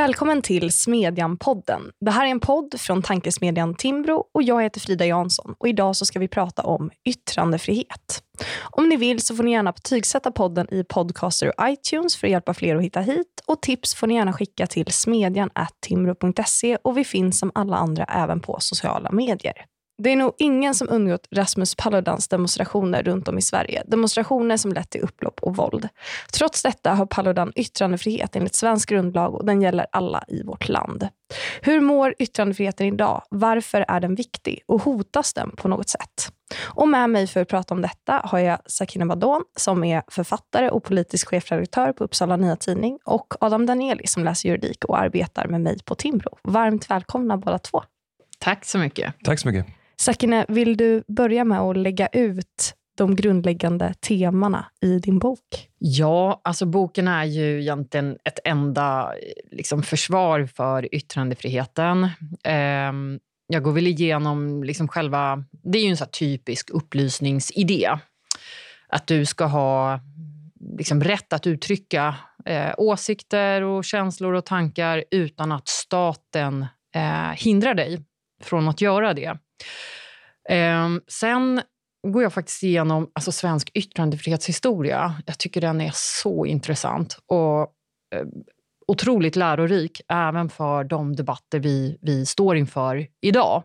Välkommen till Smedjan-podden. Det här är en podd från tankesmedjan Timbro och jag heter Frida Jansson och idag så ska vi prata om yttrandefrihet. Om ni vill så får ni gärna betygsätta podden i Podcaster och iTunes för att hjälpa fler att hitta hit och tips får ni gärna skicka till smedjan.timbro.se och vi finns som alla andra även på sociala medier. Det är nog ingen som undgått Rasmus Paludans demonstrationer runt om i Sverige. Demonstrationer som lett till upplopp och våld. Trots detta har Paludan yttrandefrihet enligt svensk grundlag och den gäller alla i vårt land. Hur mår yttrandefriheten idag? Varför är den viktig? Och hotas den på något sätt? Och med mig för att prata om detta har jag Sakina Badon som är författare och politisk chefredaktör på Uppsala Nya Tidning och Adam Danieli som läser juridik och arbetar med mig på Timbro. Varmt välkomna båda två. Tack så mycket. Tack så mycket. Sakine, vill du börja med att lägga ut de grundläggande temana i din bok? Ja, alltså boken är ju egentligen ett enda liksom, försvar för yttrandefriheten. Eh, jag går väl igenom liksom själva... Det är ju en så typisk upplysningsidé. Att du ska ha liksom, rätt att uttrycka eh, åsikter och känslor och tankar utan att staten eh, hindrar dig från att göra det. Eh, sen går jag faktiskt igenom alltså, svensk yttrandefrihetshistoria. Jag tycker den är så intressant och eh, otroligt lärorik även för de debatter vi, vi står inför idag.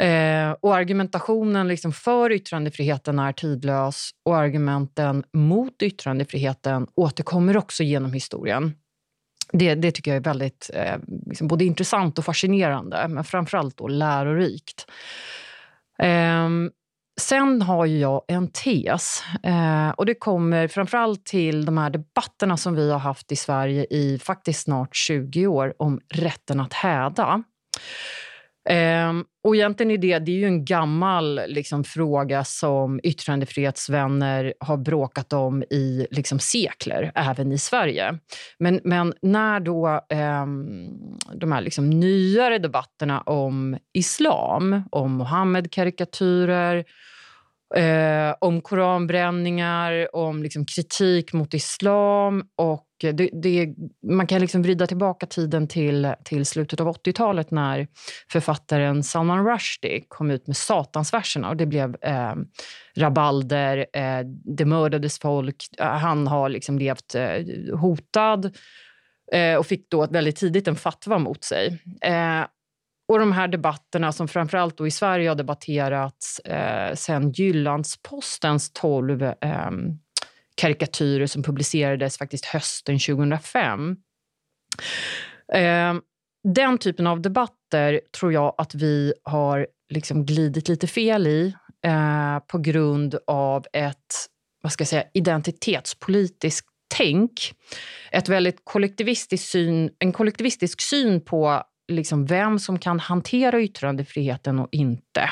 Eh, och argumentationen liksom för yttrandefriheten är tidlös och argumenten mot yttrandefriheten återkommer också genom historien. Det, det tycker jag är väldigt eh, liksom både intressant och fascinerande, men framförallt då lärorikt. Eh, sen har jag en tes. Eh, och Det kommer framförallt till de här debatterna som vi har haft i Sverige i faktiskt snart 20 år om rätten att häda. Um, och egentligen är det, det är ju en gammal liksom, fråga som yttrandefrihetsvänner har bråkat om i liksom, sekler, även i Sverige. Men, men när då um, de här liksom, nyare debatterna om islam, om Mohammed-karikatyrer eh, om koranbränningar, om liksom kritik mot islam. och det, det, Man kan liksom vrida tillbaka tiden till, till slutet av 80-talet när författaren Salman Rushdie kom ut med Satansverserna. Och det blev eh, rabalder, eh, det mördades folk. Eh, han har liksom levt eh, hotad eh, och fick då väldigt tidigt en fatwa mot sig. Eh, och de här debatterna som framförallt då i Sverige har debatterats eh, sen Jyllandspostens tolv eh, karikatyrer som publicerades faktiskt hösten 2005. Eh, den typen av debatter tror jag att vi har liksom glidit lite fel i eh, på grund av ett vad ska jag säga, identitetspolitiskt tänk. Ett väldigt kollektivistisk syn, en kollektivistisk syn på liksom vem som kan hantera yttrandefriheten och inte.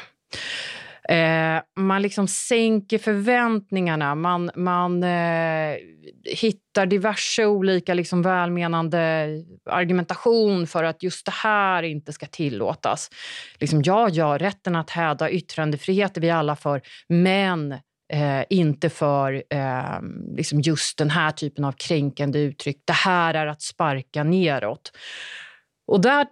Eh, man liksom sänker förväntningarna. Man, man eh, hittar diverse olika liksom välmenande argumentation för att just det här inte ska tillåtas. Liksom, ja, ja, rätten att häda yttrandefrihet är vi alla för, men eh, inte för eh, liksom just den här typen av kränkande uttryck. Det här är att sparka neråt. Och där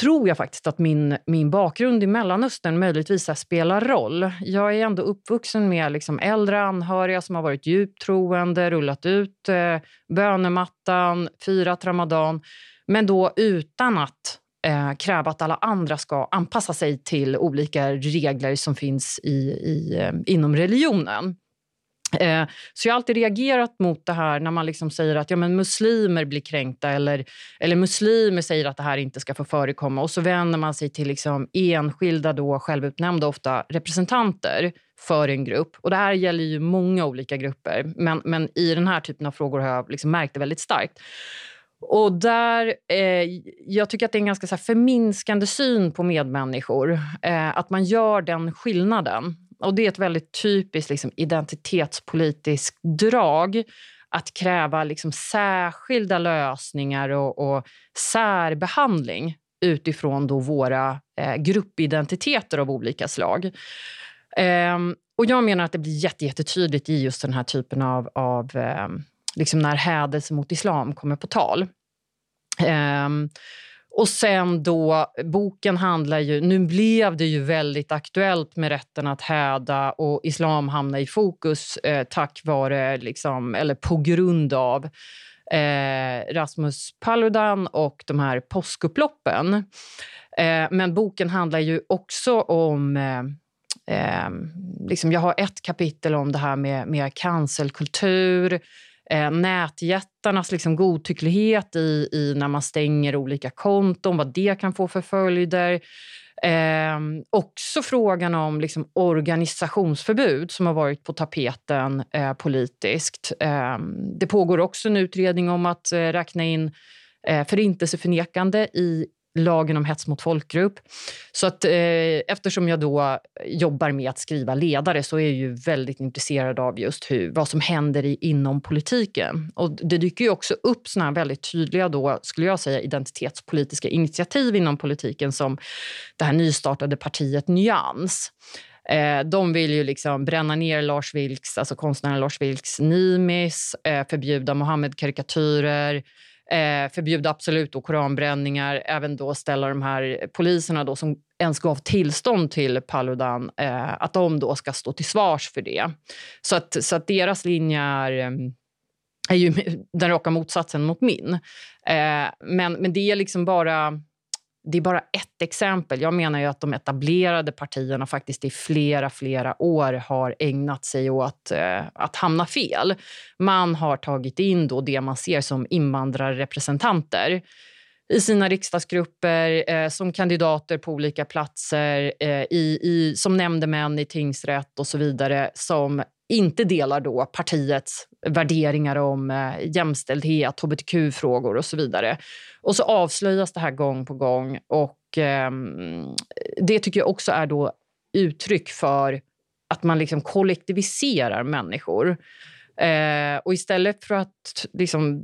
tror jag faktiskt att min, min bakgrund i Mellanöstern möjligtvis spelar roll. Jag är ändå uppvuxen med liksom äldre anhöriga som har varit djupt troende, rullat ut eh, bönemattan, firat ramadan, men då utan att eh, kräva att alla andra ska anpassa sig till olika regler som finns i, i, eh, inom religionen. Eh, så jag har alltid reagerat mot det här när man liksom säger att ja, men muslimer blir kränkta eller, eller muslimer säger att det här inte ska få förekomma. Och så vänder man sig till liksom enskilda, då, självutnämnda ofta representanter för en grupp. Och Det här gäller ju många olika grupper, men, men i den här typen av frågor har jag liksom märkt det väldigt starkt. Och där, eh, Jag tycker att det är en ganska så här, förminskande syn på medmänniskor. Eh, att man gör den skillnaden. Och Det är ett väldigt typiskt liksom, identitetspolitiskt drag att kräva liksom, särskilda lösningar och, och särbehandling utifrån då våra eh, gruppidentiteter av olika slag. Ehm, och Jag menar att det blir jätte, jättetydligt i just den här typen av, av eh, liksom när hädelse mot islam kommer på tal. Ehm, och sen då, boken handlar ju... Nu blev det ju väldigt aktuellt med rätten att häda och islam hamna i fokus eh, tack vare, liksom, eller på grund av eh, Rasmus Paludan och de här påskupploppen. Eh, men boken handlar ju också om... Eh, eh liksom jag har ett kapitel om det här med, med cancelkultur eh, nätjättarnas liksom godtycklighet i, i när man stänger olika konton, vad det kan få för följder. Eh, också frågan om liksom organisationsförbud som har varit på tapeten eh, politiskt. Eh, det pågår också en utredning om att eh, räkna in eh, förintelseförnekande i lagen om hets mot folkgrupp. Så att, eh, eftersom jag då jobbar med att skriva ledare så är jag ju väldigt intresserad av just hur, vad som händer i, inom politiken. Och det dyker ju också upp såna väldigt tydliga då, skulle jag säga, identitetspolitiska initiativ inom politiken som det här nystartade partiet Nyans. Eh, de vill ju liksom bränna ner Lars Vilks, alltså konstnären Lars Vilks Nimis, eh, förbjuda Mohammed-karikatyrer, eh, förbjuda absolut då koranbränningar, även då ställa de här poliserna då som ens gav tillstånd till Paludan, eh, att de då ska stå till svars för det. Så att, så att deras linje är, ehm, är ju den raka motsatsen mot min. Eh, men, men det är liksom bara det är bara ett exempel. Jag menar ju att de etablerade partierna faktiskt i flera, flera år har ägnat sig åt eh, att hamna fel. Man har tagit in då det man ser som invandrarrepresentanter i sina riksdagsgrupper, eh, som kandidater på olika platser, eh, i, i, som nämndemän i tingsrätt och så vidare som inte delar då partiets värderingar om eh, jämställdhet, hbtq-frågor och så vidare. Och så avslöjas det här gång på gång. och eh, Det tycker jag också är då uttryck för att man liksom kollektiviserar människor. Eh, och istället för att liksom,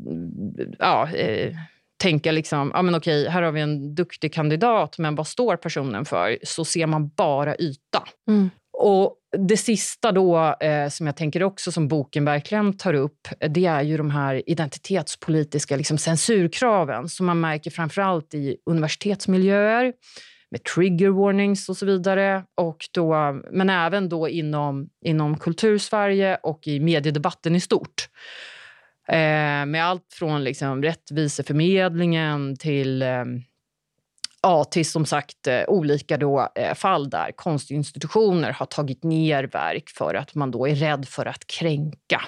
ja, eh, tänka liksom, ah, men okej, här har vi en duktig kandidat, men vad står personen för? Så ser man bara yta. Mm. Och det sista då, eh, som jag tänker också som boken verkligen tar upp, eh, det är ju de här identitetspolitiska liksom, censurkraven som man märker framförallt i universitetsmiljöer med trigger warnings och så vidare. Och då, men även då inom, inom kultursverige och i mediedebatten i stort. Eh, med allt från liksom, rättviseförmedlingen till eh, Ja, till som sagt eh, olika då, eh, fall där konstinstitutioner har tagit ner verk för att man då är rädd för att kränka.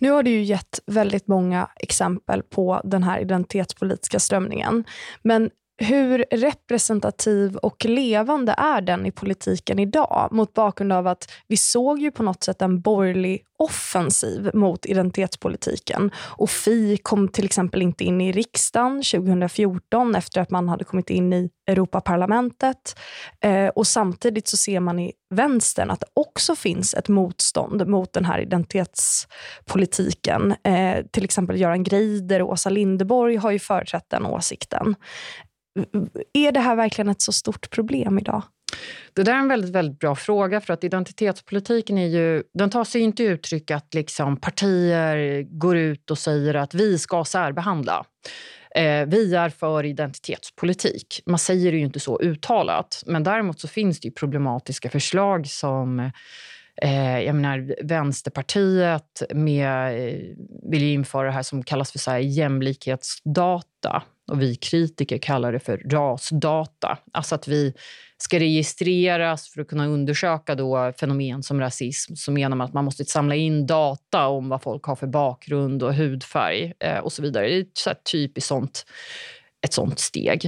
Nu har du ju gett väldigt många exempel på den här identitetspolitiska strömningen. Men hur representativ och levande är den i politiken idag? Mot bakgrund av att vi såg ju på något sätt en borgerlig offensiv mot identitetspolitiken. Och Fi kom till exempel inte in i riksdagen 2014 efter att man hade kommit in i Europaparlamentet. Eh, och samtidigt så ser man i vänstern att det också finns ett motstånd mot den här identitetspolitiken. Eh, till exempel Göran Greider och Åsa Linderborg har ju företrätt den åsikten. Är det här verkligen ett så stort problem idag? Det där är en väldigt, väldigt bra fråga. för att Identitetspolitiken är ju, den tar sig inte uttryck att liksom partier går ut och säger att vi ska särbehandla. Eh, vi är för identitetspolitik. Man säger det ju inte så uttalat. Men däremot så finns det problematiska förslag som Eh, jag menar, Vänsterpartiet med, eh, vill införa det här som kallas för så här jämlikhetsdata. Och vi kritiker kallar det för rasdata. Alltså att vi ska registreras för att kunna undersöka då fenomen som rasism. Så menar man att man måste samla in data om vad folk har för bakgrund och hudfärg eh, och så vidare. Det är så typiskt sånt ett sånt steg.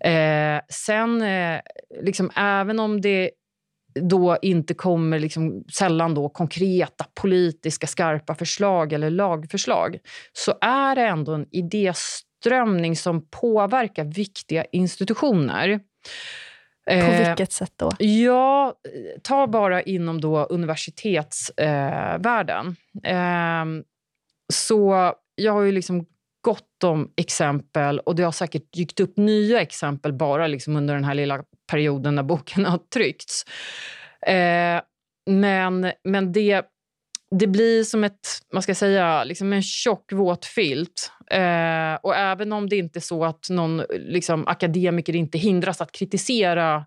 Eh, sen, eh, liksom, även om det då inte kommer liksom, sällan då konkreta politiska skarpa förslag eller lagförslag så är det ändå en idéströmning som påverkar viktiga institutioner. På eh, vilket sätt då? Ja, ta bara inom då universitetsvärlden. Eh, eh, så jag har ju liksom gott om exempel och det har säkert dykt upp nya exempel bara liksom under den här lilla perioden när boken har tryckts. Eh, men, men det det blir som ett, man ska säga, liksom en tjock våt filt. Eh, och även om det inte är så att någon liksom, akademiker inte hindras att kritisera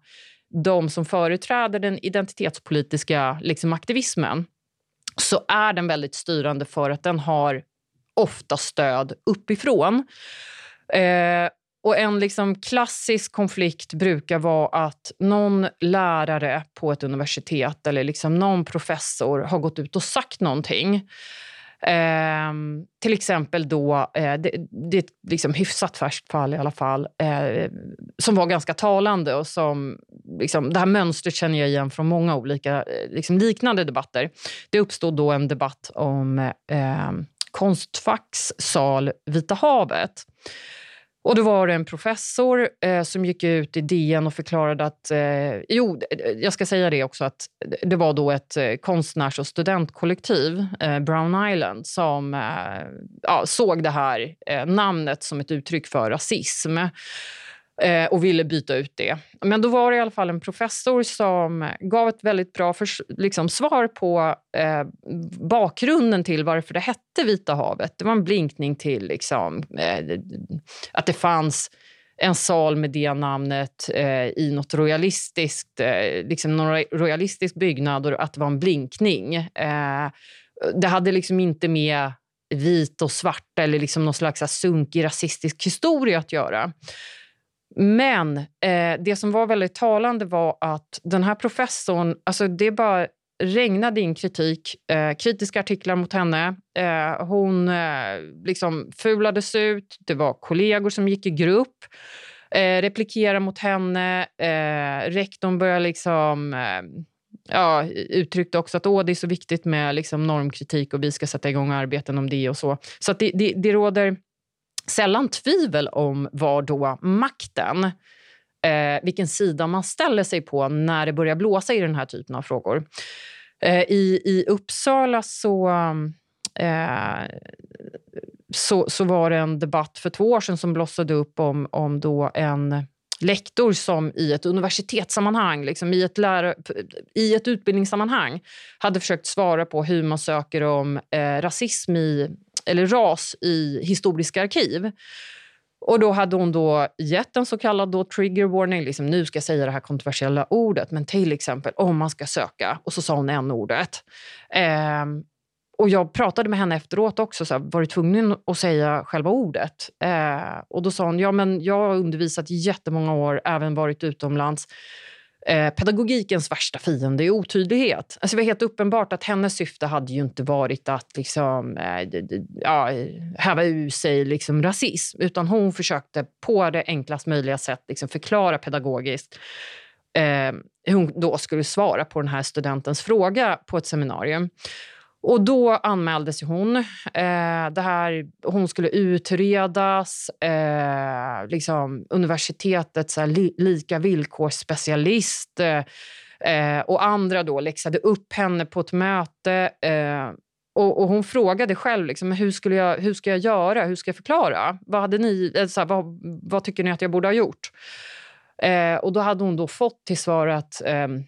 de som företräder den identitetspolitiska liksom, aktivismen så är den väldigt styrande för att den har ofta stöd uppifrån. Eh, och En liksom klassisk konflikt brukar vara att någon lärare på ett universitet eller liksom någon professor har gått ut och sagt någonting. Eh, till exempel då, eh, det, det, är ett liksom hyfsat färskt fall i alla fall, eh, som var ganska talande. och som liksom, Det här mönstret känner jag igen från många olika eh, liksom liknande debatter. Det uppstod då en debatt om eh, Konstfacks sal Vita havet. Och då var det en professor eh, som gick ut i DN och förklarade att... Eh, jo, jag ska säga det också, att det var då ett eh, konstnärs och studentkollektiv, eh, Brown Island, som eh, ja, såg det här eh, namnet som ett uttryck för rasism. eh, Eh, och ville byta ut det. Men då var det i alla fall en professor som gav ett väldigt bra för, liksom, svar på eh, bakgrunden till varför det hette Vita havet. Det var en blinkning till liksom, eh, att det fanns en sal med det namnet eh, i något royalistiskt, eh, liksom någon royalistisk byggnad och att det var en blinkning. Eh, det hade liksom inte med vit och svart eller liksom någon slags sunkig rasistisk historia att göra. Men eh, det som var väldigt talande var att den här professorn, alltså det bara regnade in kritik, eh, kritiska artiklar mot henne. Eh, hon eh, liksom fulades ut, det var kollegor som gick i grupp, eh, replikera mot henne. Eh, rektorn började liksom... Eh, ja, uttryckte också att Åh, det är så viktigt med liksom, normkritik och vi ska sätta igång arbeten om det och så. Så det, det, det råder sällan tvivel om var då makten, eh, vilken sida man ställer sig på när det börjar blåsa i den här typen av frågor. Eh, i, I Uppsala så, eh, så, så var det en debatt för två år sedan som blossade upp om, om då en lektor som i ett universitetssammanhang, liksom i, ett lära, i ett utbildningssammanhang hade försökt svara på hur man söker om eh, rasism i eller ras i historiska arkiv. Och då hade hon då gett en så kallad då trigger warning. Liksom, nu ska jag säga det här kontroversiella ordet, men till exempel om man ska söka. Och så sa hon n-ordet. Ehm, och jag pratade med henne efteråt också. Så här, var du tvungen att säga själva ordet? Ehm, och då sa hon, ja men jag har undervisat i jättemånga år, även varit utomlands. Eh, pedagogikens värsta fiende är otydlighet. Alltså det var helt uppenbart att hennes syfte hade ju inte varit att liksom, eh, ja, häva ur sig liksom rasism utan hon försökte på det enklast möjliga sätt liksom förklara pedagogiskt eh, hur hon då skulle svara på den här studentens fråga på ett seminarium. Och då anmäldes hon. Eh, det här, hon skulle utredas. Eh, liksom, universitetets li, lika villkorsspecialist eh, eh, och andra då läxade upp henne på ett möte. Eh, och, och, Hon frågade själv liksom, hur, skulle jag, hur ska jag göra, hur ska jag förklara. Vad, hade ni, eh, så här, vad, vad tycker ni att jag borde ha gjort? Eh, och Då hade hon då fått till svar att ehm,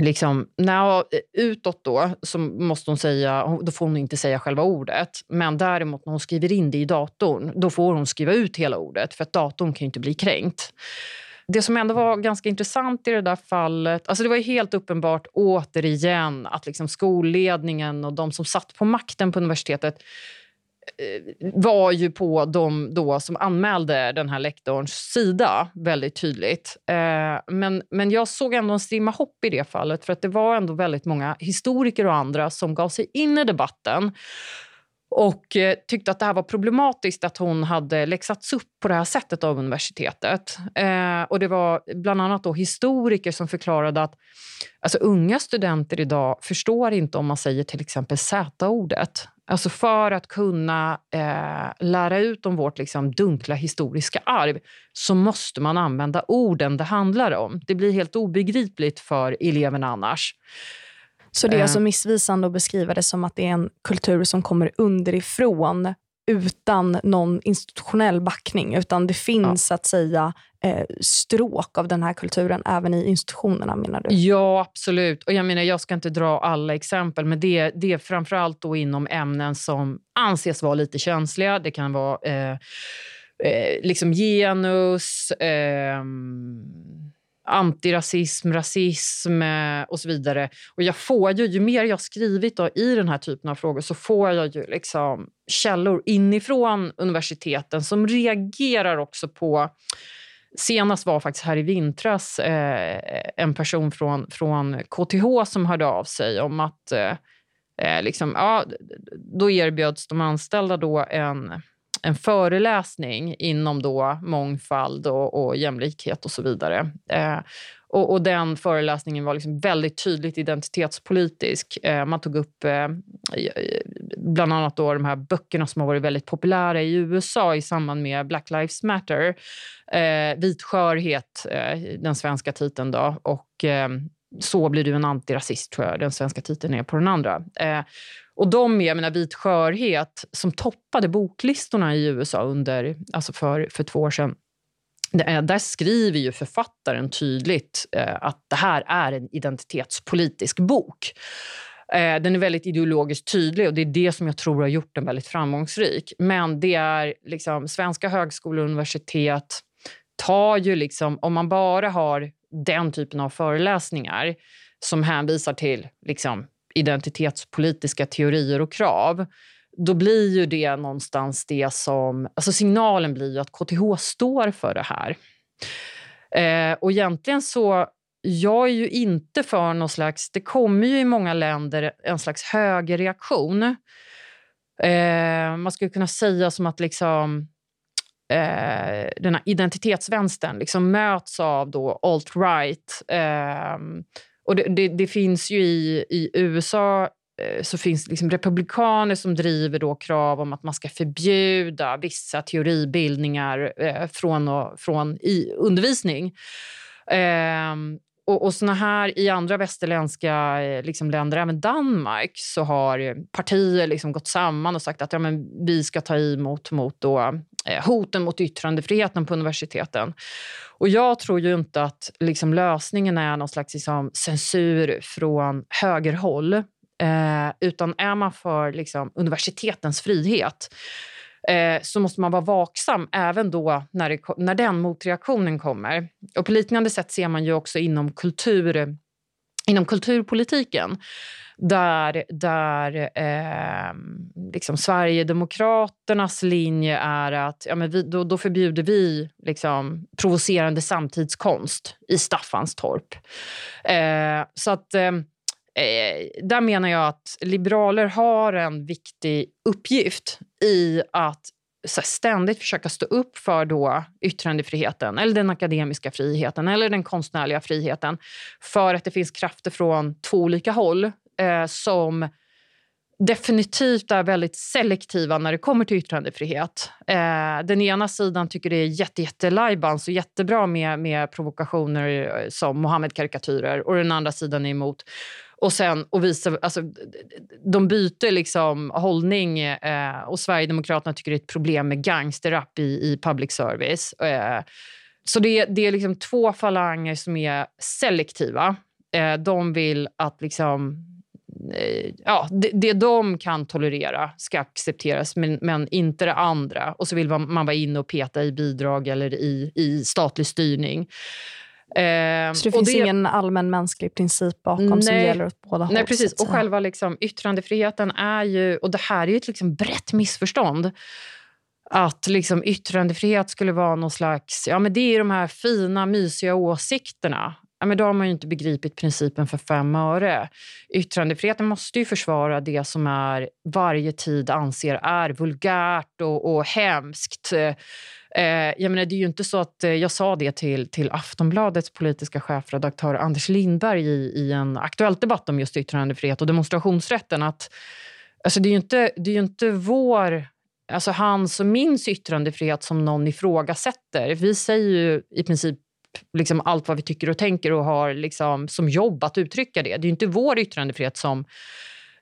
liksom, när, utåt då så måste hon säga, då får hon inte säga själva ordet. Men däremot när hon skriver in det i datorn, då får hon skriva ut hela ordet. För att datorn kan ju inte bli kränkt. Det som ändå var ganska intressant i det där fallet... Alltså det var helt uppenbart återigen att liksom skolledningen och de som satt på makten på universitetet Eh, var ju på de då som anmälde den här lektorns sida väldigt tydligt. Eh, men, men jag såg ändå en strimma hopp i det fallet för att det var ändå väldigt många historiker och andra som gav sig in i debatten och eh, tyckte att det här var problematiskt att hon hade läxats upp på det här sättet av universitetet. Eh, och Det var bland annat då historiker som förklarade att alltså, unga studenter idag förstår inte om man säger till exempel Z-ordet. Alltså för att kunna eh, lära ut om vårt liksom, dunkla historiska arv så måste man använda orden det handlar om. Det blir helt obegripligt för eleverna annars. Så det är alltså eh. missvisande att beskriva det som att det är en kultur som kommer underifrån utan någon institutionell backning, utan det finns ja. att säga eh, stråk av den här kulturen även i institutionerna menar du? Ja, absolut. Och jag menar, jag ska inte dra alla exempel, men det, det är framförallt då inom ämnen som anses vara lite känsliga. Det kan vara eh, eh, liksom genus, eh, antirasism, rasism eh, och så vidare. Och jag får ju, ju mer jag skrivit då, i den här typen av frågor så får jag ju liksom källor inifrån universiteten som reagerar också på Senast var faktiskt här i vintras eh, en person från, från KTH som hörde av sig om att eh, eh, liksom, ja, då erbjöds de anställda då en en föreläsning inom då mångfald och, och jämlikhet och så vidare. Eh, och, och, Den föreläsningen var liksom väldigt tydligt identitetspolitisk. Eh, man tog upp eh, bland annat då de här böckerna som har varit väldigt populära i USA i samband med Black Lives Matter. Eh, Vit skörhet, eh, den svenska titeln. Då, och eh, så blir du en antirasist, tror jag den svenska titeln är på den andra. Eh, och de, jag menar, Vit skörhet, som toppade boklistorna i USA under, alltså för, för två år sedan. Eh, där skriver ju författaren tydligt eh, att det här är en identitetspolitisk bok. Eh, den är väldigt ideologiskt tydlig och det är det som jag tror har gjort den väldigt framgångsrik. Men det är liksom, svenska högskolor och universitet tar ju liksom, om man bara har den typen av föreläsningar som hänvisar till liksom, identitetspolitiska teorier och krav då blir ju det någonstans det som... Alltså signalen blir ju att KTH står för det här. Eh, och egentligen så... Jag är ju inte för någon slags... Det kommer ju i många länder en slags högerreaktion. Eh, man skulle kunna säga som att liksom... Eh, den här identitetsvänstern liksom möts av då alt-right. Eh, och det, det, det, finns ju i, i USA eh, så finns liksom republikaner som driver då krav om att man ska förbjuda vissa teoribildningar eh, från, och, från i undervisning. Ehm, och, och såna här I andra västerländska eh, liksom, länder, även Danmark, så har partier liksom gått samman och sagt att ja, men vi ska ta emot mot då, eh, hoten mot yttrandefriheten på universiteten. Och Jag tror ju inte att liksom, lösningen är någon slags liksom, censur från högerhåll. Eh, utan är man för liksom, universitetens frihet eh, så måste man vara vaksam även då när, det, när den motreaktionen kommer. Och På liknande sätt ser man ju också inom, kultur, inom kulturpolitiken där, där eh, liksom Sverigedemokraternas linje är att ja, men vi, då, då förbjuder vi liksom, provocerande samtidskonst i Staffanstorp. Eh, så att... Eh, eh, där menar jag att liberaler har en viktig uppgift i att ständigt försöka stå upp för då yttrandefriheten eller den akademiska friheten eller den konstnärliga friheten. För att det finns krafter från två olika håll eh, som definitivt är väldigt selektiva när det kommer till yttrandefrihet. Eh, den ena sidan tycker det är jätte, jätte lajbans och jättebra med, med provokationer eh, som Mohammed-karikatyrer och den andra sidan är emot. Och sen och visa, alltså, de byter liksom hållning eh, och Sverigedemokraterna tycker det är ett problem med gangsterrap i, i public service. Eh, så det, det är liksom två falanger som är selektiva. Eh, de vill att liksom ja, det, det de kan tolerera ska accepteras, men, men, inte det andra. Och så vill man, man vara inne och peta i bidrag eller i, i statlig styrning. Eh, så det finns det, ingen allmän mänsklig princip bakom nej, som gäller åt båda håll? Nej, precis. Och själva liksom, yttrandefriheten är ju... Och det här är ju ett liksom brett missförstånd att liksom yttrandefrihet skulle vara någon slags... Ja, men det är de här fina, mysiga åsikterna ja, men då har man ju inte begripit principen för fem öre. Yttrandefriheten måste ju försvara det som är varje tid anser är vulgärt och, och hemskt. Eh, jag menar, det är ju inte så att eh, jag sa det till, till Aftonbladets politiska chefredaktör Anders Lindberg i, i en aktuell debatt om just yttrandefrihet och demonstrationsrätten. att alltså, det, är ju inte, det är inte vår alltså hans och min yttrandefrihet som någon ifrågasätter. Vi säger ju i princip liksom allt vad vi tycker och tänker och har liksom som jobb att uttrycka det. Det är inte vår yttrandefrihet som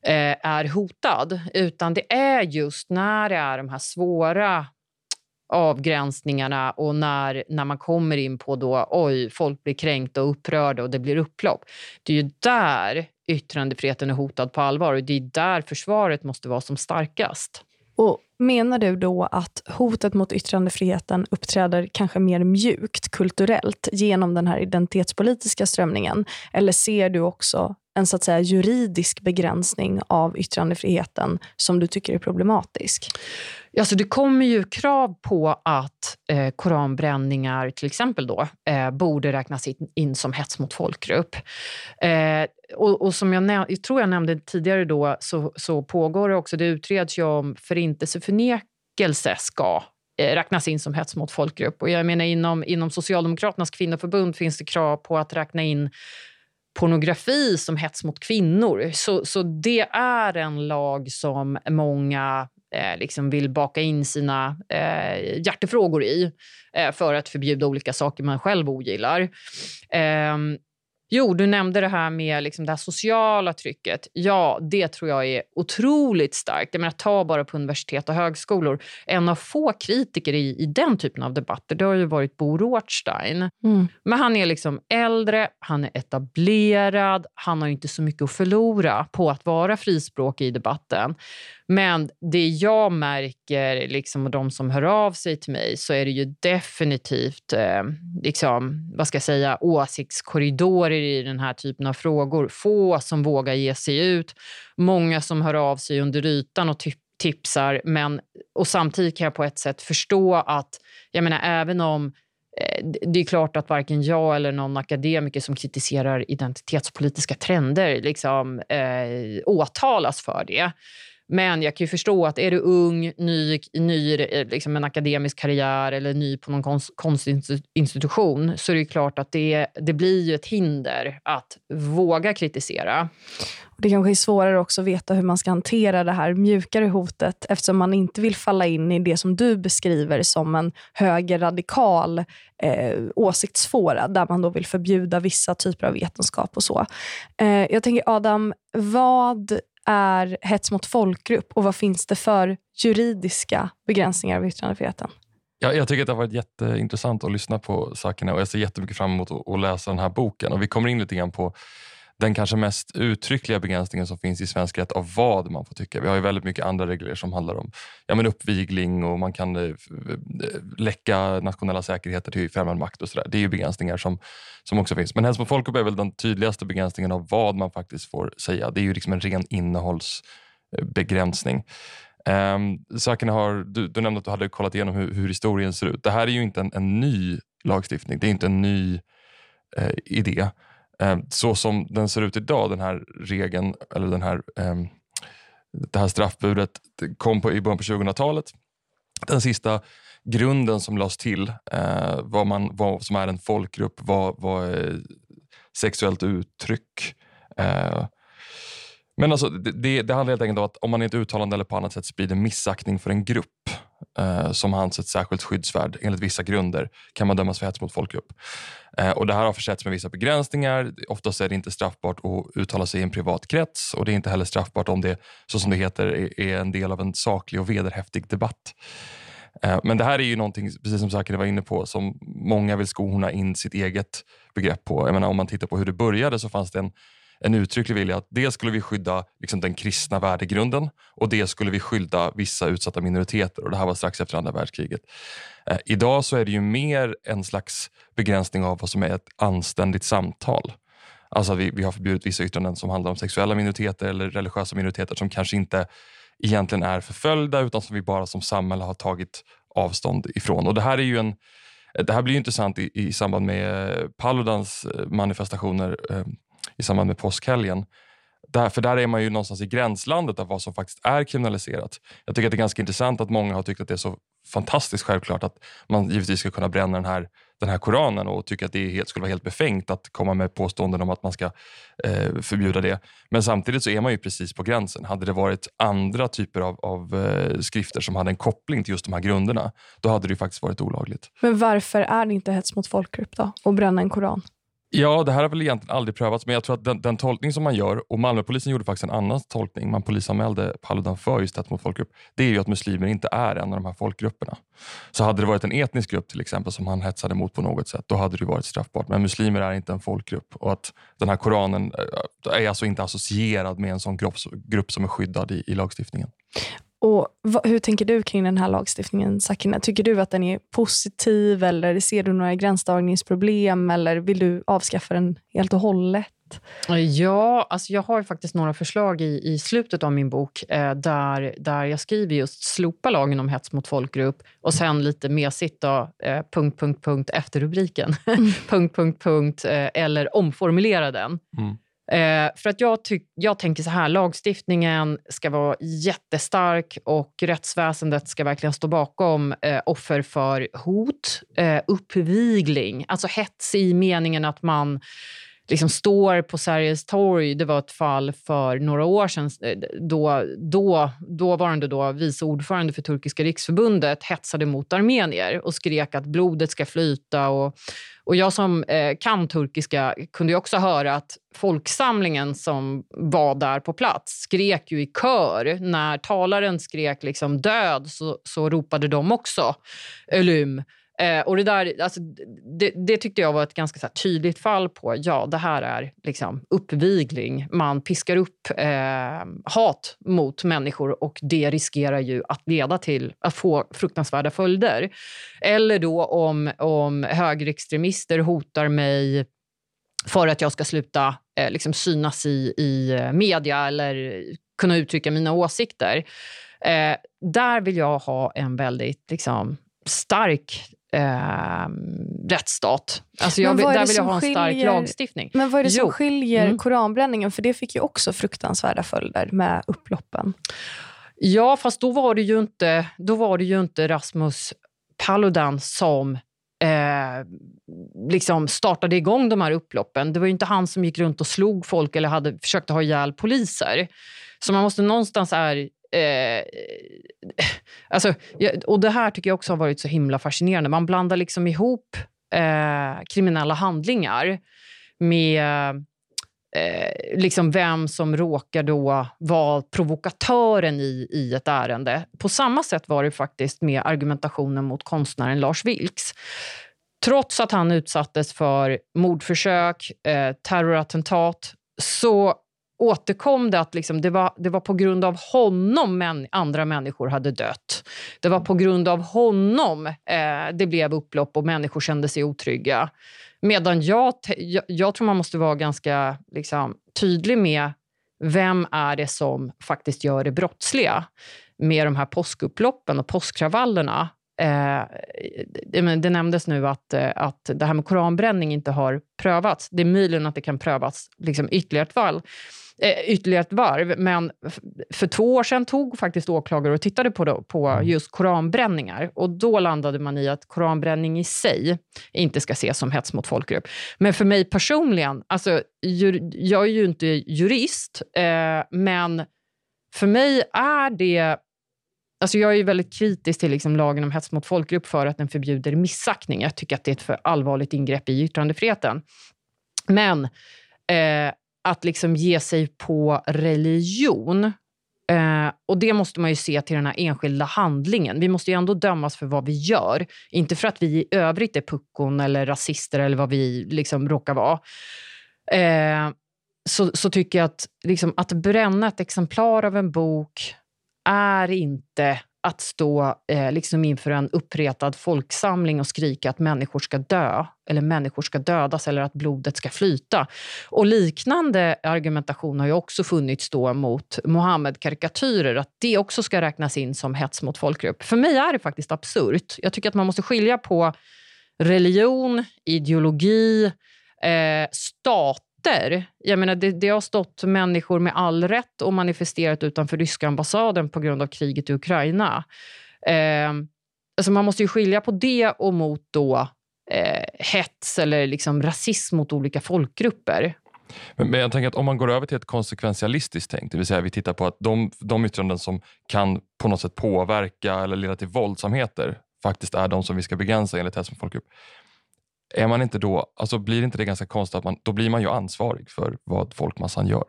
eh, är hotad. Utan det är just när det är de här svåra avgränsningarna och när, när man kommer in på då, oj, folk blir kränkta och upprörda och det blir upplopp. Det är ju där yttrandefriheten är hotad på allvar och det är där försvaret måste vara som starkast. Och Menar du då att hotet mot yttrandefriheten uppträder kanske mer mjukt kulturellt genom den här identitetspolitiska strömningen? Eller ser du också en så att säga juridisk begränsning av yttrandefriheten som du tycker är problematisk? Alltså det kommer ju krav på att eh, koranbränningar till exempel då, eh, borde räknas in, in, som hets mot folkgrupp. Eh, och, och, som jag, jag, tror jag nämnde tidigare då så, så pågår det också, det utreds ju om förintelseförnekelse ska eh, räknas in som hets mot folkgrupp. Och jag menar inom, inom Socialdemokraternas kvinnoförbund finns det krav på att räkna in pornografi som hets mot kvinnor. Så, så det är en lag som många eh, liksom vill baka in sina eh, hjärtefrågor i eh, för att förbjuda olika saker man själv ogillar. Ehm, Jo, du nämnde det här med liksom det här sociala trycket. Ja, det tror jag är otroligt starkt. Jag menar, ta bara på universitet och högskolor. En av få kritiker i, i den typen av debatter det har ju varit Bo Rothstein. Mm. Men han är liksom äldre, han är etablerad, han har inte så mycket att förlora på att vara frispråkig i debatten. Men det jag märker, liksom, och de som hör av sig till mig, så är det ju definitivt eh, liksom, vad ska jag säga, åsiktskorridorer i den här typen av frågor. Få som vågar ge sig ut. Många som hör av sig under ytan och typ-, tipsar. Men, och samtidigt kan jag på ett sätt förstå att, jag menar även om eh, det är klart att varken jag eller någon akademiker som kritiserar identitetspolitiska trender liksom, eh, åtalas för det. Men jag kan ju förstå att är du ung, ny, ny eh, liksom en akademisk karriär eller ny på någon konstinstitution så är det klart att det, det blir ett hinder att våga kritisera. Det kanske är svårare också att veta hur man ska hantera det här mjukare hotet eftersom man inte vill falla in i det som du beskriver som en högerradikal eh, åsiktsfåra där man då vill förbjuda vissa typer av vetenskap och så. Eh, jag tänker Adam, vad är hets mot folkgrupp och vad finns det för juridiska begränsningar av yttrandefriheten? Ja, jag tycker att det har varit jätteintressant att lyssna på sakerna och jag ser jättemycket fram emot att läsa den här boken. Och Vi kommer in lite grann på den kanske mest uttryckliga begränsningen som finns i svensk rätt av vad man får tycka. Vi har ju väldigt mycket andra regler som handlar om ja, men uppvigling och man kan eh, eh läcka nationella säkerheter till främmande makt och sådär. Det är ju begränsningar som, som också finns. Men hets mot folkgrupp är väl den tydligaste begränsningen av vad man faktiskt får säga. Det är ju liksom en ren innehållsbegränsning. Eh, um, ehm, har, du, du nämnde att du hade kollat igenom hur, hur historien ser ut. Det här är ju inte en, en ny lagstiftning. Det är inte en ny eh, idé. Eh, så som den ser ut idag, den här regeln, eller den här, ehm, det här straffbudet, kom på, i början på 2000-talet. Den sista grunden som lades till, eh, vad, man, vad som är en folkgrupp, vad, vad är sexuellt uttryck. Eh, men alltså, det, det handlar helt enkelt om att om man i ett uttalande eller på annat sätt sprider missaktning för en grupp eh, som hans ansetts särskilt skyddsvärd enligt vissa grunder kan man dömas för hets mot folkgrupp. Eh, och det här har försetts med vissa begränsningar. Oftast är det inte straffbart att uttala sig i en privat krets och det är inte heller straffbart om det, så som det heter, är en del av en saklig och vederhäftig debatt. Eh, men det här är ju någonting, precis som Sakari var inne på, som många vill skona in sitt eget begrepp på. Jag menar, om man tittar på hur det började så fanns det en en uttrycklig vilja att dels skulle vi skydda liksom, den kristna värdegrunden och dels skulle vi skydda vissa utsatta minoriteter. Och Det här var strax efter andra världskriget. Eh, idag så är det ju mer en slags begränsning av vad som är ett anständigt samtal. Alltså vi, vi har förbjudit vissa yttranden som handlar om sexuella minoriteter eller religiösa minoriteter som kanske inte egentligen är förföljda utan som vi bara som samhälle har tagit avstånd ifrån. Och Det här är ju en det här blir intressant i, i samband med Paludans eh, manifestationer eh, i samband med påskhelgen. Där, för där är man ju någonstans i gränslandet av vad som faktiskt är kriminaliserat. Jag tycker att det är ganska intressant att många har tyckt att det är så fantastiskt självklart att man givetvis ska kunna bränna den här, den här Koranen och tycker att det helt, skulle vara helt befängt att komma med påståenden om att man ska eh, förbjuda det. Men samtidigt så är man ju precis på gränsen. Hade det varit andra typer av, av eh, skrifter som hade en koppling till just de här grunderna, då hade det faktiskt varit olagligt. Men varför är det inte hets mot folkgrupp då, att bränna en Koran? Ja, det här har väl egentligen aldrig prövats, men jag tror att den, den tolkning som man gör, och Malmöpolisen gjorde faktiskt en annan tolkning, man polisanmälde Paludan för just hets mot folkgrupp, det är ju att muslimer inte är en av de här folkgrupperna. Så hade det varit en etnisk grupp till exempel som han hetsade mot på något sätt, då hade det varit straffbart. Men muslimer är inte en folkgrupp och att den här Koranen eh, är alltså inte associerad med en sån grupp, grupp som är skyddad i, i lagstiftningen. Och vad, Hur tänker du kring den här lagstiftningen, Sakina? Tycker du att den är positiv eller ser du några gränsdragningsproblem eller vill du avskaffa den helt och hållet? Ja, alltså jag har faktiskt några förslag i, i slutet av min bok eh, där, där jag skriver just slopa lagen om hets mot folkgrupp och sen lite mesigt då, eh, punkt, punkt, punkt efter rubriken. Mm. punkt, punkt, punkt, eh, eller omformulera den. Mm. Eh, för att jag, tyck, jag tänker så här, lagstiftningen ska vara jättestark och rättsväsendet ska verkligen stå bakom eh, offer för hot, eh, uppvigling, alltså hets i meningen att man liksom står på Sergels torg. Det var ett fall för några år sedan eh, då, då dåvarande då, vice ordförande för Turkiska riksförbundet hetsade mot armenier och skrek att blodet ska flyta. Och, och jag som eh, kan turkiska kunde också höra att folksamlingen som var där på plats skrek ju i kör. När talaren skrek liksom död så, så ropade de också ölüm Eh, och det, där, alltså, det, det, tyckte jag var ett ganska här, tydligt fall på ja, det här är liksom, uppvigling. Man piskar upp eh, hat mot människor och det riskerar ju att leda till att få fruktansvärda följder. Eller då om, om högerextremister hotar mig för att jag ska sluta eh, liksom synas i, i eh, media eller kunna uttrycka mina åsikter. Eh, där vill jag ha en väldigt liksom, stark eh, rättsstat. Alltså jag, där vill jag ha en skiljer, stark lagstiftning. Men vad är det som jo. skiljer mm. koranbränningen? För det fick ju också fruktansvärda följder med upploppen. Ja, fast då var det ju inte, då var det ju inte Rasmus Paludan som eh, liksom startade igång de här upploppen. Det var ju inte han som gick runt och slog folk eller hade försökt ha ihjäl poliser. Så man måste någonstans här Eh, alltså, och Det här tycker jag också har varit så himla fascinerande. Man blandar liksom ihop eh, kriminella handlingar med eh, liksom vem som råkar då vara provokatören i, i ett ärende. På samma sätt var det faktiskt med argumentationen mot konstnären Lars Vilks. Trots att han utsattes för mordförsök, eh, terrorattentat så återkom det att liksom det, var, det var på grund av honom män, andra människor hade dött. Det var på grund av honom eh, det blev upplopp och människor kände sig otrygga. Medan jag, jag, jag tror man måste vara ganska liksom, tydlig med vem är det som faktiskt gör det brottsliga med de här påskupploppen och påskkravallerna. Eh, det, nämndes nu att, eh, att det här med koranbränning inte har prövats. Det är möjligt att det kan prövas liksom ytterligare ett fall eh, ytterligare ett varv. Men för två år sedan tog faktiskt åklagare och tittade på, då, på mm. just koranbränningar. Och Då landade man i att koranbränning i sig inte ska ses som hets mot folkgrupp. Men för mig personligen, alltså, jag är ju inte jurist, eh, men för mig är det Alltså jag är väldigt kritisk till liksom lagen om hets mot folkgrupp för att den förbjuder missaktning. Jag tycker att det är ett för allvarligt ingrepp i yttrandefriheten. Men eh, att liksom ge sig på religion. Eh, och Det måste man ju se till den här enskilda handlingen. Vi måste ju ändå dömas för vad vi gör. Inte för att vi i övrigt är puckon eller rasister eller vad vi liksom råkar vara. Eh, så, så tycker jag att, liksom, att bränna ett exemplar av en bok är inte att stå eh, liksom inför en uppretad folksamling och skrika att människor ska dö eller människor ska dödas eller att blodet ska flyta. Och Liknande argumentation har ju också funnits då mot Mohammed-karikatyrer, att det också ska räknas in som hets mot folkgrupp. För mig är det faktiskt absurt. Jag tycker att man måste skilja på religion, ideologi, eh, stat röster. Jag menar, det, det har stått människor med all rätt och manifesterat utanför ryska ambassaden på grund av kriget i Ukraina. Eh, alltså man måste ju skilja på det och mot då, eh, hets eller liksom rasism mot olika folkgrupper. Men, men, jag tänker att om man går över till ett konsekventialistiskt tänk, det vill säga vi tittar på att de, de yttranden som kan på något sätt påverka eller leda till våldsamheter faktiskt är de som vi ska begränsa enligt hets mot folkgrupp är man inte då, alltså blir inte det ganska konstigt att man, då blir man ju ansvarig för vad folkmassan gör?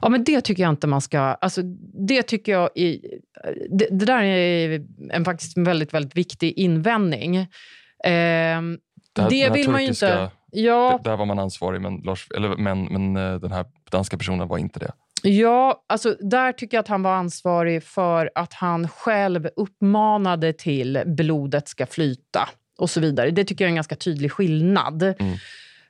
Ja, men det tycker jag inte man ska... Alltså, det tycker jag är, det, det där är en faktiskt väldigt, väldigt viktig invändning. Eh, det, här, det vill man ju inte... Ja, där var man ansvarig, men, Lars, eller, men, men eh, den här danska personen var inte det. Ja, alltså där tycker jag att han var ansvarig för att han själv uppmanade till blodet ska flyta och så vidare. Det tycker jag är en ganska tydlig skillnad. Mm.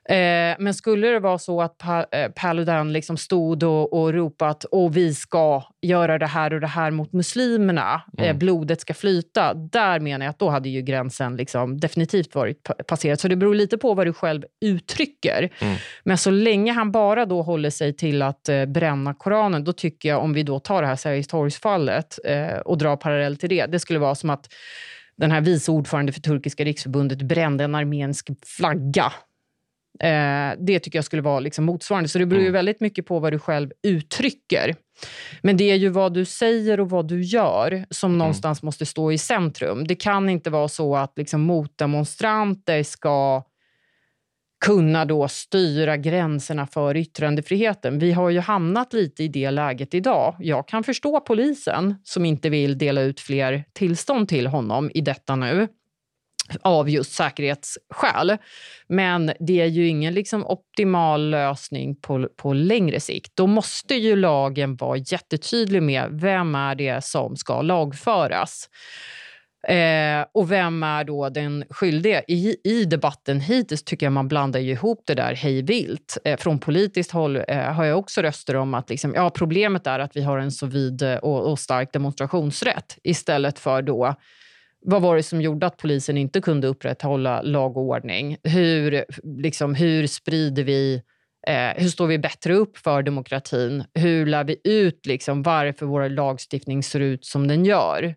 Eh, men skulle det vara så att pa eh, Paludan liksom stod och, och ropat och vi ska göra det här och det här mot muslimerna, eh, mm. eh, blodet ska flyta, där menar jag att då hade ju gränsen liksom definitivt varit passerad. Så det beror lite på vad du själv uttrycker. Mm. Men så länge han bara då håller sig till att bränna Koranen, då tycker jag, om vi då tar det här Sergels torgsfallet och drar parallell till det, det skulle vara som att den här vice ordförande för Turkiska riksförbundet brände en armensk flagga Eh, det tycker jag skulle vara liksom motsvarande. Så det beror ju mm. väldigt mycket på vad du själv uttrycker. Men det är ju vad du säger och vad du gör som mm. någonstans måste stå i centrum. Det kan inte vara så att liksom motdemonstranter ska kunna då styra gränserna för yttrandefriheten. Vi har ju hamnat lite i det läget idag. Jag kan förstå polisen som inte vill dela ut fler tillstånd till honom i detta nu av just säkerhetsskäl. Men det är ju ingen liksom optimal lösning på, på längre sikt. Då måste ju lagen vara jättetydlig med vem är det som ska lagföras. Eh, och vem är då den skyldige? I, I debatten hittills tycker jag man blandar ihop det där hej vilt. Eh, från politiskt håll eh, har jag också röster om att liksom, ja, problemet är att vi har en så vid eh, och, och stark demonstrationsrätt istället för då vad var det som gjorde att polisen inte kunde upprätthålla lag och ordning? Hur, liksom, hur sprider vi eh, hur står vi bättre upp för demokratin? Hur lär vi ut liksom, varför vår lagstiftning ser ut som den gör?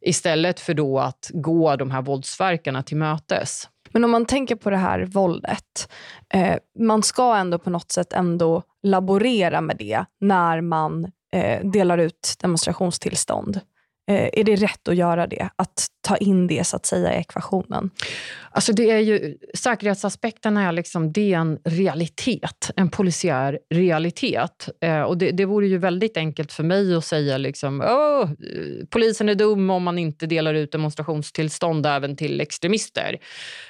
Istället för då att gå de här våldsverkarna till mötes. Men om man tänker på det här våldet, eh, man ska ändå på något sätt ändå laborera med det när man eh, delar ut demonstrationstillstånd. Eh, är det rätt att göra det? Att ta in det så att säga i ekvationen? Alltså det är ju, säkerhetsaspekten är, liksom, det är en realitet, en polisiär realitet. Eh, och det, det vore ju väldigt enkelt för mig att säga liksom, polisen är dum om man inte delar ut demonstrationstillstånd även till extremister.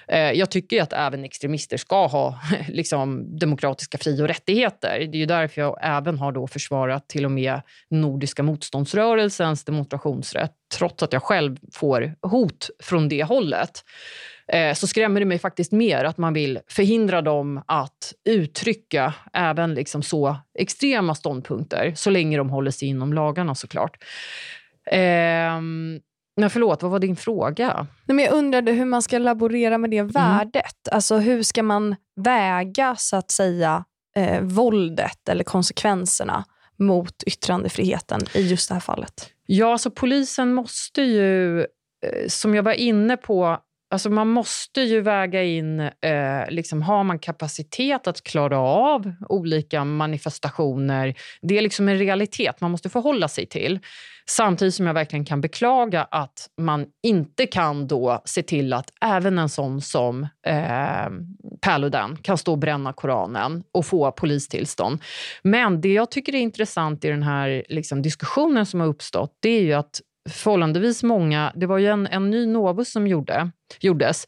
Eh, jag tycker att även extremister ska ha liksom, demokratiska fri och rättigheter. Det är ju därför jag även har då försvarat till och med Nordiska motståndsrörelsens demonstrationsrätt trots att jag själv får hot från det hållet eh, så skrämmer det mig faktiskt mer att man vill förhindra dem att uttrycka även liksom så extrema ståndpunkter så länge de håller sig inom lagarna såklart. Eh, men förlåt, vad var din fråga? Nej, men jag undrade hur man ska laborera med det mm. värdet. Alltså hur ska man väga så att säga eh, våldet eller konsekvenserna mot yttrandefriheten i just det här fallet? Ja, alltså polisen måste ju, eh, som jag var inne på, Alltså man måste ju väga in, eh, liksom, har man kapacitet att klara av olika manifestationer? Det är liksom en realitet man måste förhålla sig till. Samtidigt som jag verkligen kan beklaga att man inte kan då se till att även en sån som eh, Paludan kan stå och bränna Koranen och få polistillstånd. Men det jag tycker är intressant i den här liksom, diskussionen som har uppstått, det är ju att förhållandevis många... Det var ju en, en ny Novus som gjorde, gjordes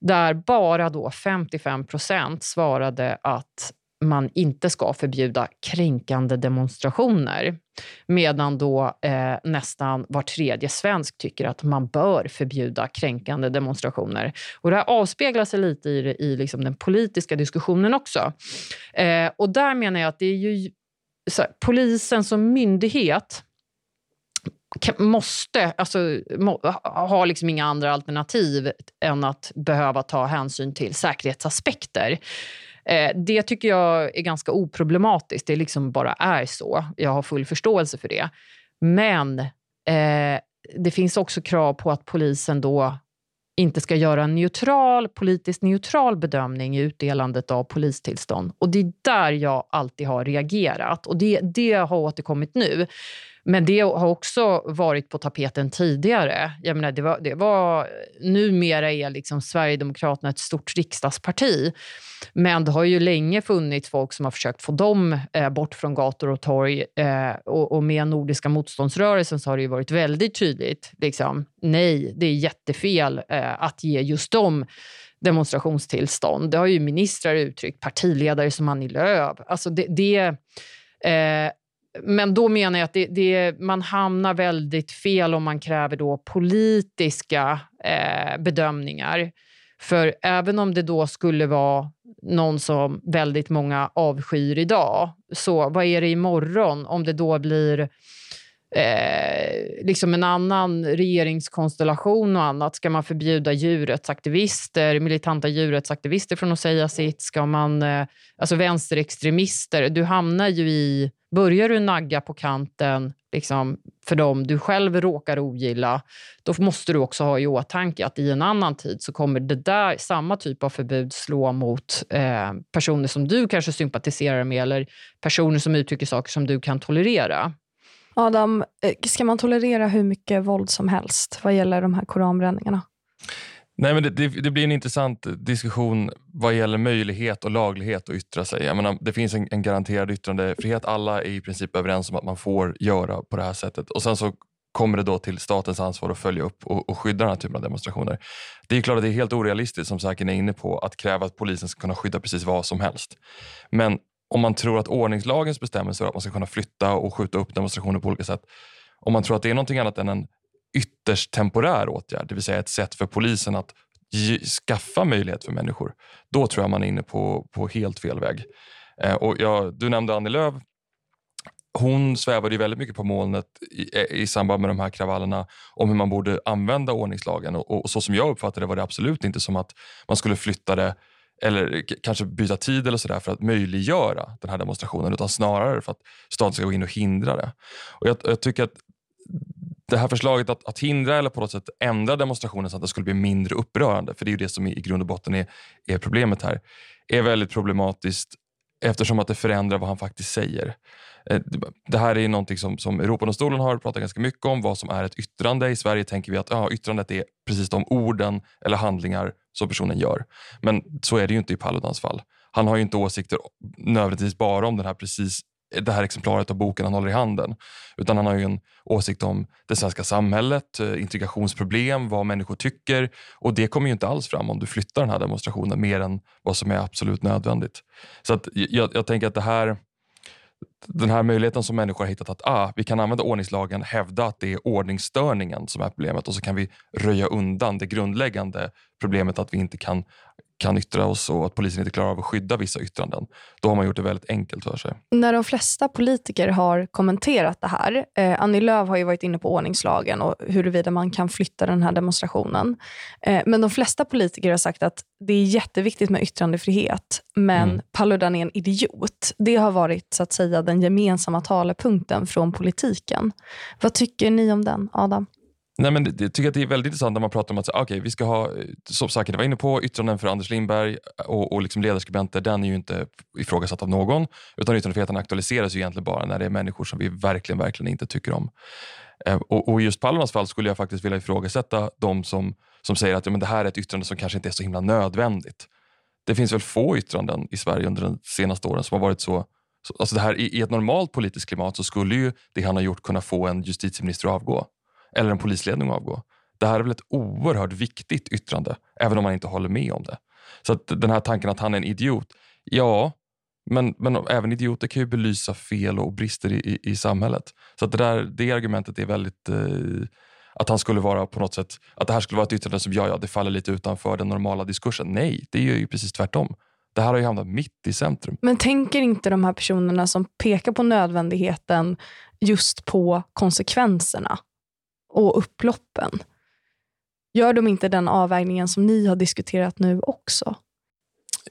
där bara då 55 procent svarade att man inte ska förbjuda kränkande demonstrationer. Medan då eh, nästan var tredje svensk tycker att man bör förbjuda kränkande demonstrationer. Och det här avspeglar sig lite i, i liksom den politiska diskussionen också. Eh, och där menar jag att det är ju här, polisen som myndighet måste, alltså, må, har liksom inga andra alternativ än att behöva ta hänsyn till säkerhetsaspekter. Eh, det tycker jag är ganska oproblematiskt. Det liksom bara är så. Jag har full förståelse för det. Men eh, det finns också krav på att polisen då inte ska göra en neutral, politiskt neutral bedömning i utdelandet av polistillstånd. Och Det är där jag alltid har reagerat och det, det har återkommit nu. Men det har också varit på tapeten tidigare. Jag menar, det var, det var, numera är liksom Sverigedemokraterna ett stort riksdagsparti. Men det har ju länge funnits folk som har försökt få dem eh, bort från gator och torg. Eh, och, och, med Nordiska motståndsrörelsen så har det ju varit väldigt tydligt. Liksom, nej, det är jättefel eh, att ge just dem demonstrationstillstånd. Det har ju ministrar uttryckt, partiledare som Annie Lööf. Alltså det, det eh, men då menar jag att det, det, man hamnar väldigt fel om man kräver då politiska eh, bedömningar. För även om det då skulle vara någon som väldigt många avskyr idag, så vad är det imorgon om det då blir eh, liksom en annan regeringskonstellation och annat. Ska man förbjuda djurrättsaktivister, militanta djurrättsaktivister från att säga sitt? Ska man, eh, alltså vänsterextremister. Du hamnar ju i... Börjar du nagga på kanten liksom, för dem du själv råkar ogilla, då måste du också ha i åtanke att i en annan tid så kommer det där, samma typ av förbud slå mot eh, personer som du kanske sympatiserar med eller personer som uttrycker saker som du kan tolerera. Adam, eh, ska man tolerera hur mycket våld som helst vad gäller de här koranbränningarna? Nej, men det, det, det, blir en intressant diskussion vad gäller möjlighet och laglighet att yttra sig. Jag menar, det finns en, en garanterad yttrandefrihet. Alla är i princip överens om att man får göra på det här sättet. Och Sen så kommer det då till statens ansvar att följa upp och, och skydda den här typen av demonstrationer. Det är klart att det är helt orealistiskt, som säkert är inne på, att kräva att polisen ska kunna skydda precis vad som helst. Men om man tror att ordningslagens bestämmelser att man ska kunna flytta och skjuta upp demonstrationer på olika sätt. Om man tror att det är någonting annat än en ytterst temporär åtgärd, det vill säga ett sätt för polisen att skaffa möjlighet för människor. Då tror jag man är inne på, på helt fel väg. Eh, och jag, du nämnde Annie Lööf. Hon svävade ju väldigt mycket på molnet i, i samband med de här kravallerna om hur man borde använda ordningslagen. Och, och så som jag uppfattade det var det absolut inte som att man skulle flytta det eller kanske byta tid eller sådär för att möjliggöra den här demonstrationen utan snarare för att staten ska gå in och hindra det. Och jag, jag tycker att det här förslaget att, att, hindra eller på något sätt ändra demonstrationen så att det skulle bli mindre upprörande, för det är ju det som i grund och botten är, är problemet här, är väldigt problematiskt eftersom att det förändrar vad han faktiskt säger. Eh, det här är någonting som, som Europadomstolen har pratat ganska mycket om, vad som är ett yttrande. I Sverige tänker vi att ja, yttrandet är precis de orden eller handlingar som personen gör. Men så är det ju inte i Paludans fall. Han har ju inte åsikter nödvändigtvis bara om den här precis det här exemplaret av boken han håller i handen. Utan han har ju en åsikt om det svenska samhället, eh, integrationsproblem, vad människor tycker. Och det kommer ju inte alls fram om du flyttar den här demonstrationen mer än vad som är absolut nödvändigt. Så att jag, jag tänker att det här den här möjligheten som människor har hittat att ah, vi kan använda ordningslagen, hävda att det är ordningsstörningen som är problemet och så kan vi röja undan det grundläggande problemet att vi inte kan kan yttra oss och att polisen inte klarar av att skydda vissa yttranden. Då har man gjort det väldigt enkelt för sig. När de flesta politiker har kommenterat det här, eh, Annie Lööf har ju varit inne på ordningslagen och huruvida man kan flytta den här demonstrationen. Eh, men de flesta politiker har sagt att det är jätteviktigt med yttrandefrihet, men mm. Paludan är en idiot. Det har varit så att säga den gemensamma talepunkten från politiken. Vad tycker ni om den, Adam? Nej, men jag tycker att det är väldigt intressant när man pratar om att ah, okay, vi ska ha, eh, som säkert var inne på, yttranden för Anders Lindberg eh, och, och liksom ledarskribenter, den är ju inte ifrågasatt av någon. Utan yttrandefriheten aktualiseras ju egentligen bara när det är människor som vi verkligen, verkligen inte tycker om. Eh, och, och just Palmas fall skulle jag faktiskt vilja ifrågasätta de som, som säger att ja, men det här är ett yttrande som kanske inte är så himla nödvändigt. Det finns väl få yttranden i Sverige under de senaste åren som har varit så Alltså det här, i, I ett normalt politiskt klimat så skulle ju det han har gjort kunna få en justitieminister att avgå eller en polisledning att avgå. Det här är väl ett oerhört viktigt yttrande, även om man inte håller med om det. Så att den här tanken att han är en idiot, ja, men, men även idioter kan ju belysa fel och brister i, i, i samhället. Så att det, där, det argumentet är väldigt... Eh, att han skulle vara på något sätt, att det här skulle vara ett yttrande som ja, ja, det faller lite utanför den normala diskursen. Nej, det är ju precis tvärtom. Det här har ju hamnat mitt i centrum. Men tänker inte de här personerna som pekar på nödvändigheten just på konsekvenserna? Och upploppen. Gör de inte den avvägningen som ni har diskuterat nu också?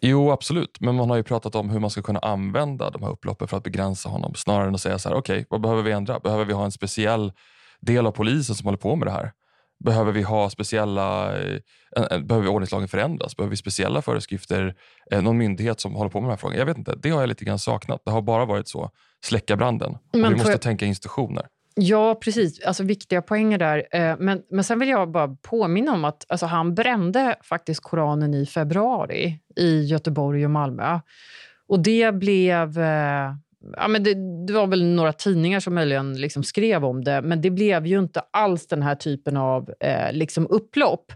Jo, absolut. Men man har ju pratat om hur man ska kunna använda de här upploppen för att begränsa honom. Snarare än att säga så här, okej, okay, vad behöver vi ändra? Behöver vi ha en speciell del av polisen som håller på med det här? Behöver vi ha speciella, eh, behöver vi ordningslagen förändras? Behöver vi speciella föreskrifter? Eh, någon myndighet som håller på med de här frågorna? Jag vet inte. Det har jag lite grann saknat. Det har bara varit så, släcka branden. vi måste jag... tänka institutioner. Ja, precis. Alltså viktiga poänger där. Eh, men, men sen vill jag bara påminna om att alltså, han brände faktiskt Koranen i februari i Göteborg och Malmö. Och det blev... Eh, ja, men det, det, var väl några tidningar som möjligen liksom skrev om det, men det blev ju inte alls den här typen av eh, liksom upplopp.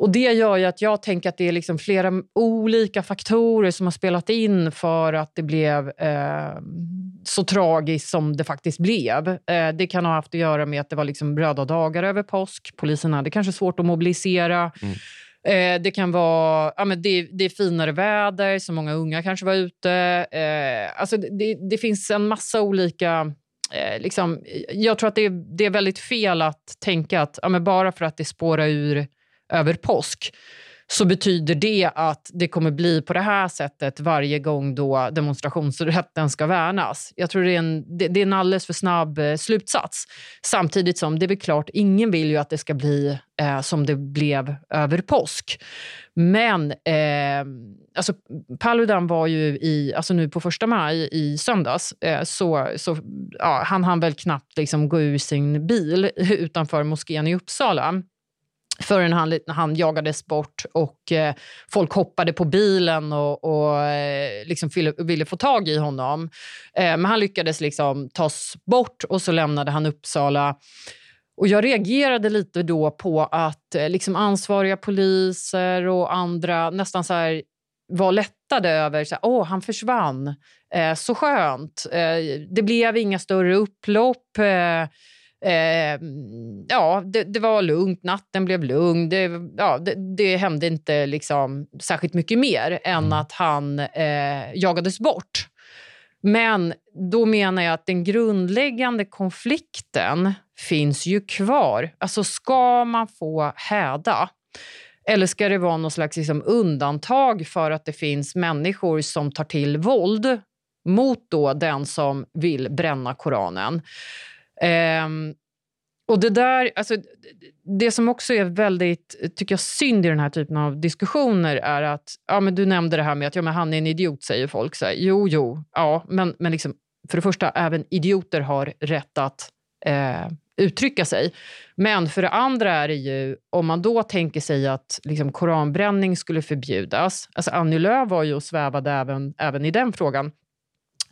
Och Det gör ju att jag tänker att det är liksom flera olika faktorer som har spelat in för att det blev eh, så tragiskt som det faktiskt blev. Eh, det kan ha haft att göra med att det var liksom röda dagar över påsk. Polisen hade kanske svårt att mobilisera. Mm. Eh, det kan vara ja, men det, det, är finare väder, så många unga kanske var ute. Eh, alltså det, det, finns en massa olika... Eh, liksom, jag tror att det är, det är väldigt fel att tänka att ja, men bara för att det spårar ur över påsk så betyder det att det kommer bli på det här sättet varje gång då demonstrationsrätten ska värnas. Jag tror det är en, det, det är en alldeles för snabb eh, slutsats. Samtidigt som det är klart, ingen vill ju att det ska bli eh, som det blev över påsk. Men eh, alltså, Paludan var ju i, alltså nu på första maj i söndags, eh, så, så ja, han hann väl knappt liksom gå ur sin bil utanför moskén i Uppsala förrän han, han jagades bort och eh, folk hoppade på bilen och, och eh, liksom ville, ville, få tag i honom. Eh, men han lyckades liksom tas bort och så lämnade han Uppsala. Och Jag reagerade lite då på att eh, liksom ansvariga poliser och andra nästan så här var lättade över att oh, han försvann. Eh, så skönt. Eh, det blev inga större upplopp. Eh, Eh, ja, det, det, var lugnt, natten blev lugn. Det, ja, det, det hände inte liksom särskilt mycket mer än mm. att han eh, jagades bort. Men då menar jag att den grundläggande konflikten finns ju kvar. Alltså, ska man få häda? Eller ska det vara någon slags liksom undantag för att det finns människor som tar till våld mot då den som vill bränna Koranen? Um, och det där, alltså, det som också är väldigt tycker jag, synd i den här typen av diskussioner är att, ja, men du nämnde det här med att ja, men han är en idiot, säger folk. Så här, jo, jo, ja, men, men liksom, för det första, även idioter har rätt att eh, uttrycka sig. Men för det andra är det ju, om man då tänker sig att liksom, koranbränning skulle förbjudas. Alltså Annie Lööf var ju och svävade även, även i den frågan.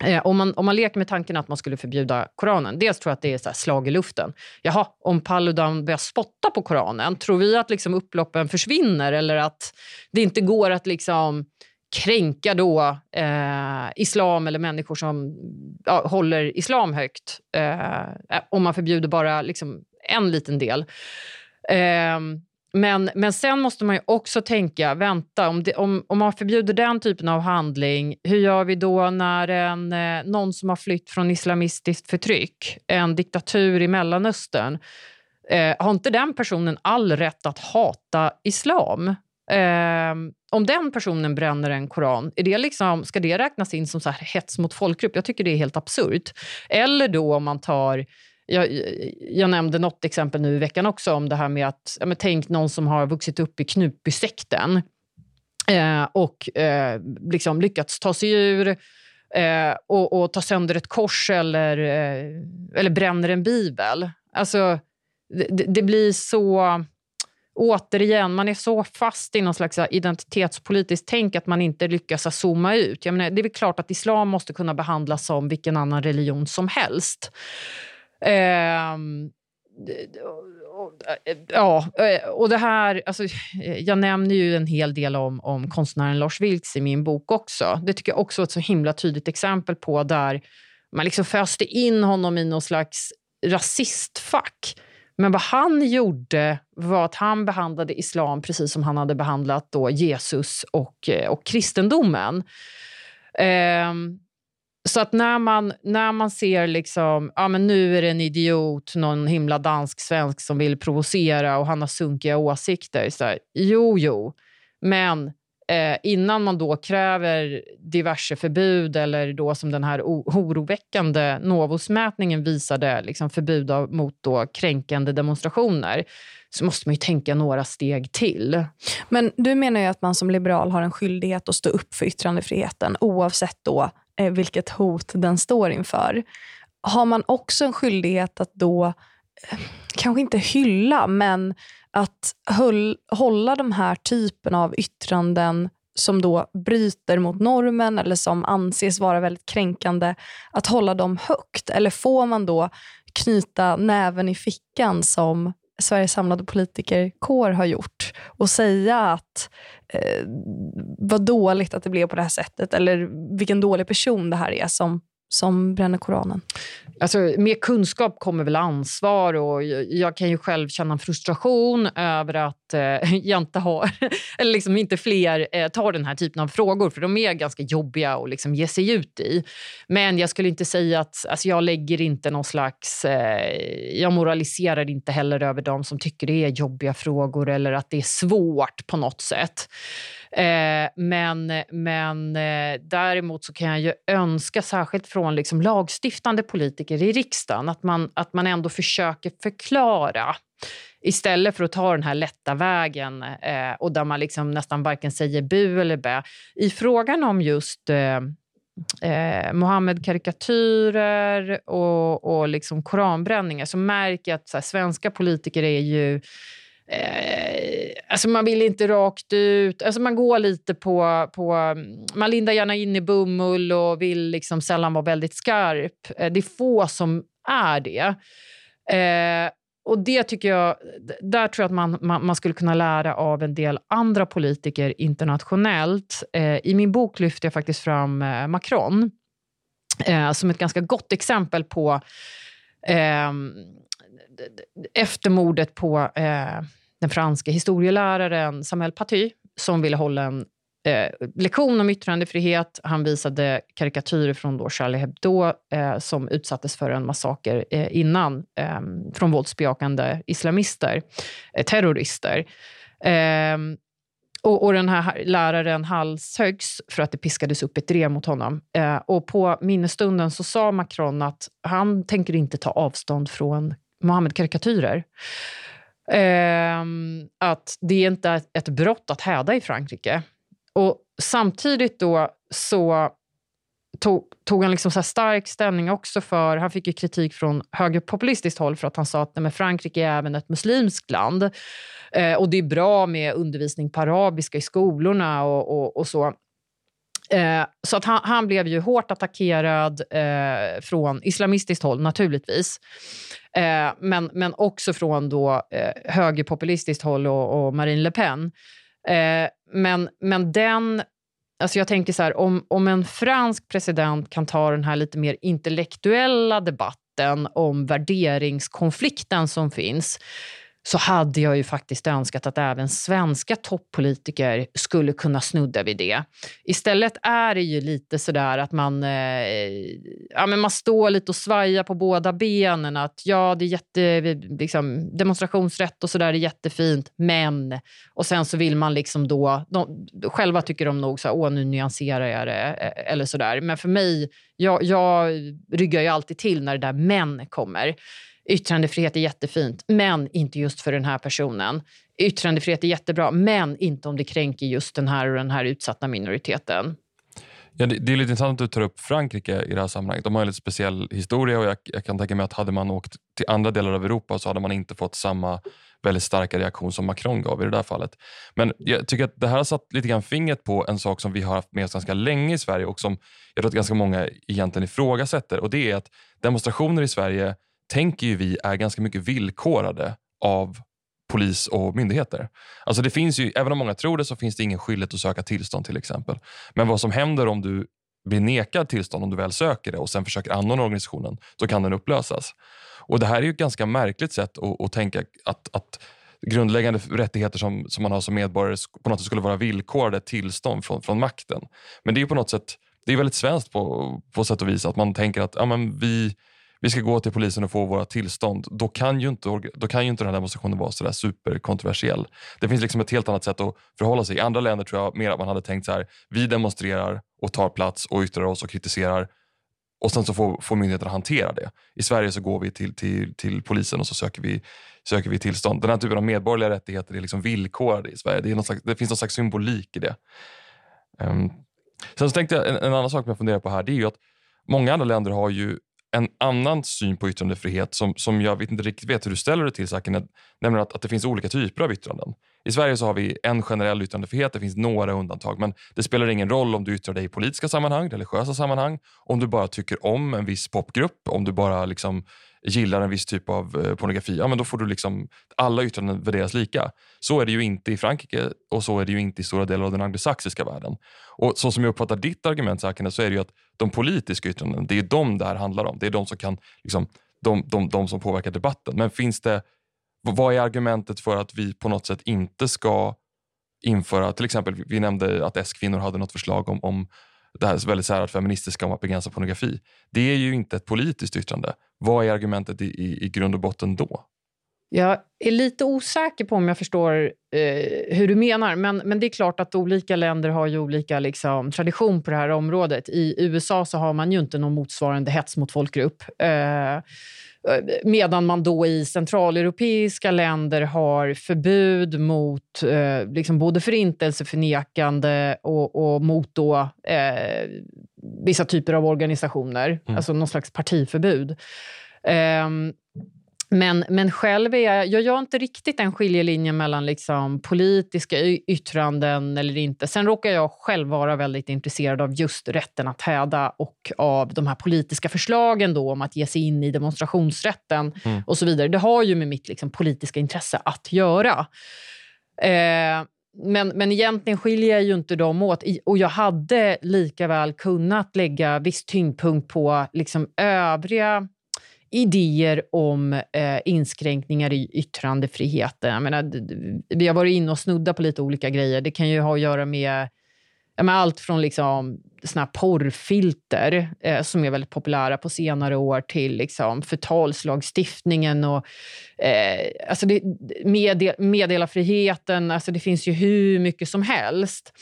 Eh, om, man, om man leker med tanken att man skulle förbjuda Koranen, dels tror jag att det är så slag i luften. Jaha, om Paludan börjar spotta på Koranen, tror vi att liksom upploppen försvinner eller att det inte går att liksom kränka då eh, islam eller människor som ja, håller islam högt eh, om man förbjuder bara liksom en liten del. Eh, men, men sen måste man också tänka, vänta, om, det, om, om man förbjuder den typen av handling, hur gör vi då när en, eh, någon som har flytt från islamistiskt förtryck, en diktatur i Mellanöstern, eh, har inte den personen all rätt att hata islam? Eh, om den personen bränner en koran, är det liksom, ska det räknas in som så här hets mot folkgrupp? Jag tycker det är helt absurt. Eller då om man tar jag, jag, nämnde något exempel nu i veckan också om det här med att ja, tänk någon som har vuxit upp i Knutbysekten eh, och eh, liksom lyckats ta sig ur eh, och, och ta sönder ett kors eller, eh, eller bränner en bibel. Alltså, det, det, blir så... Återigen, man är så fast i någon slags identitetspolitiskt tänk att man inte lyckas zooma ut. Jag menar, det är väl klart att islam måste kunna behandlas som vilken annan religion som helst. Ehm, eh, ja, eh, och det här... Alltså, jag nämner ju en hel del om, om konstnären Lars Vilks i min bok också. Det tycker jag också är ett så himla tydligt exempel på där man liksom föste in honom i någon slags rasistfack. Men vad han gjorde var att han behandlade islam precis som han hade behandlat då Jesus och, eh, och kristendomen. Um, så att när man, när man ser liksom, ja, men nu är det en idiot, någon himla dansk-svensk som vill provocera och han har sunkiga åsikter. Så här, jo, jo, men eh, innan man då kräver diverse förbud eller då som den här oroväckande Novosmätningen visade, liksom förbud av, mot då kränkande demonstrationer så måste man ju tänka några steg till. Men du menar ju att man som liberal har en skyldighet att stå upp för yttrandefriheten oavsett då Eh, vilket hot den står inför. har man också en skyldighet att då, eh, kanske inte hylla, men att höll, hålla de här typen av yttranden som då bryter mot normen eller som anses vara väldigt kränkande, att hålla dem högt? Eller får man då knyta näven i fickan som Sveriges samlade politikerkår har gjort och säga att eh, vad dåligt att det blev på det här sättet eller vilken dålig person det här är som som bränner Koranen? Alltså, med kunskap kommer väl ansvar och jag kan ju själv känna en frustration över att eh, jag inte har, eller liksom inte fler eh, tar den här typen av frågor för de är ganska jobbiga att liksom ge sig ut i. Men jag skulle inte säga att alltså, jag lägger inte någon slags... Eh, jag moraliserar inte heller över dem som tycker det är jobbiga frågor eller att det är svårt på något sätt. Eh, men men eh, däremot så kan jag ju önska, särskilt från liksom lagstiftande politiker i riksdagen, att man, att man ändå försöker förklara istället för att ta den här lätta vägen eh, och där man liksom nästan varken säger bu eller bä. I frågan om just eh, eh, Mohammed-karikatyrer och, och liksom koranbränningar så märker jag att här, svenska politiker är ju Eh, alltså man vill inte rakt ut. Alltså man går lite på, på... Man lindar gärna in i bomull och vill liksom sällan vara väldigt skarp. Eh, det är få som är det. Eh, och det tycker jag, Där tror jag att man, man, man, skulle kunna lära av en del andra politiker internationellt. Eh, I min bok lyfter jag faktiskt fram eh, Macron eh, som ett ganska gott exempel på ehm, efter mordet på eh, den franska historieläraren Samuel Paty som ville hålla en eh, lektion om yttrandefrihet. Han visade karikatyrer från då Charlie Hebdo eh, som utsattes för en massaker eh, innan eh, från våldsbejakande islamister, eh, terrorister. Ehm, och, och, den här läraren halshögs för att det piskades upp ett drev mot honom. Eh, och på minnesstunden så sa Macron att han tänker inte ta avstånd från Mohammed-karikatyrer. Eh, att det är inte ett brott att häda i Frankrike. Och samtidigt då så tog, tog han liksom så stark ställning också för... Han fick ju kritik från högerpopulistiskt håll för att han sa att nej, Frankrike är även ett muslimskt land. Eh, och det är bra med undervisning på arabiska i skolorna och, och, och så. Eh, så att han, han, blev ju hårt attackerad eh, från islamistiskt håll, naturligtvis. Eh, men, men också från då, eh, högerpopulistiskt håll och, och, Marine Le Pen. Eh, men, men den... Alltså jag tänker så här, om, om en fransk president kan ta den här lite mer intellektuella debatten om värderingskonflikten som finns så hade jag ju faktiskt önskat att även svenska toppolitiker skulle kunna snudda vid det. Istället är det ju lite sådär att man, eh, ja, men man står lite och svajar på båda benen. Att ja, det är jätte, liksom, demonstrationsrätt och sådär är jättefint, men... Och sen så vill man liksom då... De, själva tycker de nog så här, åh nu nyanserar jag det, eh, eller sådär. Men för mig, jag, jag ryggar ju alltid till när det där men kommer. Yttrandefrihet är jättefint, men inte just för den här personen. Yttrandefrihet är jättebra, men inte om det kränker just den här och den här utsatta minoriteten. Ja, det, det är lite intressant att du tar upp Frankrike i det här sammanhanget. De har en lite speciell historia och jag, jag, kan tänka mig att hade man åkt till andra delar av Europa så hade man inte fått samma väldigt starka reaktion som Macron gav i det där fallet. Men jag tycker att det här har satt lite grann fingret på en sak som vi har haft med oss ganska länge i Sverige och som jag tror att ganska många egentligen ifrågasätter och det är att demonstrationer i Sverige tänker ju vi är ganska mycket villkorade av polis och myndigheter. Alltså det finns ju, även om många tror det så finns det ingen skyldighet att söka tillstånd till exempel. Men vad som händer om du blir nekad tillstånd om du väl söker det och sen försöker anordna organisationen, så kan den upplösas. Och Det här är ju ett ganska märkligt sätt att, att tänka att, att grundläggande rättigheter som, som man har som medborgare på något sätt skulle vara villkorade tillstånd från, från makten. Men det är på något sätt det är väldigt svenskt på, på sätt och vis att man tänker att ja, men vi, vi ska gå till polisen och få våra tillstånd, då kan ju inte, då kan ju inte den här demonstrationen vara så superkontroversiell. Det finns liksom ett helt annat sätt att förhålla sig. I andra länder tror jag mer att man hade tänkt så här, vi demonstrerar och tar plats och yttrar oss och kritiserar och sen så får, får myndigheterna hantera det. I Sverige så går vi till, till, till polisen och så söker vi, söker vi tillstånd. Den här typen av medborgerliga rättigheter är liksom villkorade i Sverige. Det, är slags, det finns någon slags symbolik i det. Um, sen så tänkte jag, en, en annan sak jag funderar på här, det är ju att många andra länder har ju en annan syn på yttrandefrihet som, som jag vet inte riktigt vet hur du ställer dig till, saken, nämligen att, att det finns olika typer av yttranden. I Sverige så har vi en generell yttrandefrihet, det finns några undantag, men det spelar ingen roll om du yttrar dig i politiska sammanhang, religiösa sammanhang, om du bara tycker om en viss popgrupp, om du bara liksom gillar en viss typ av eh, pornografi, ja, men då får du liksom, alla yttranden värderas lika. Så är det ju inte i Frankrike och så är det ju inte i stora delar av den anglosaxiska världen. Och så som jag uppfattar ditt argument Sakine, så är det ju att de politiska yttrandena, det är de det här handlar om. Det är de som kan liksom, de, de, de som påverkar debatten. Men finns det, vad är argumentet för att vi på något sätt inte ska införa, till exempel vi nämnde att S-kvinnor hade något förslag om, om det här väldigt särat feministiska om att begränsa pornografi. Det är ju inte ett politiskt yttrande. Vad är argumentet i, i, i grund och botten då? Jag är lite osäker på om jag förstår eh, hur du menar. Men, men det är klart att olika länder har ju olika liksom, tradition på det här området. I USA så har man ju inte någon motsvarande hets mot folkgrupp. Eh, medan man då i centraleuropeiska länder har förbud mot eh, liksom både förintelseförnekande och, och mot då, eh, vissa typer av organisationer. Mm. Alltså någon slags partiförbud. Um, men, men själv är jag, jag gör inte riktigt en skiljelinje mellan liksom politiska yttranden eller inte. Sen råkar jag själv vara väldigt intresserad av just rätten att häda och av de här politiska förslagen då om att ge sig in i demonstrationsrätten mm. och så vidare. Det har ju med mitt liksom, politiska intresse att göra. Eh, men, men egentligen skiljer jag ju inte dem åt. Och jag hade lika väl kunnat lägga viss tyngdpunkt på liksom övriga idéer om eh, inskränkningar i yttrandefriheten. Jag menar, vi har varit inne och snuddat på lite olika grejer. Det kan ju ha att göra med med allt från liksom, såna porrfilter eh, som är väldigt populära på senare år till liksom, förtalslagstiftningen och eh, alltså det, medel, meddelarfriheten. Alltså det finns ju hur mycket som helst.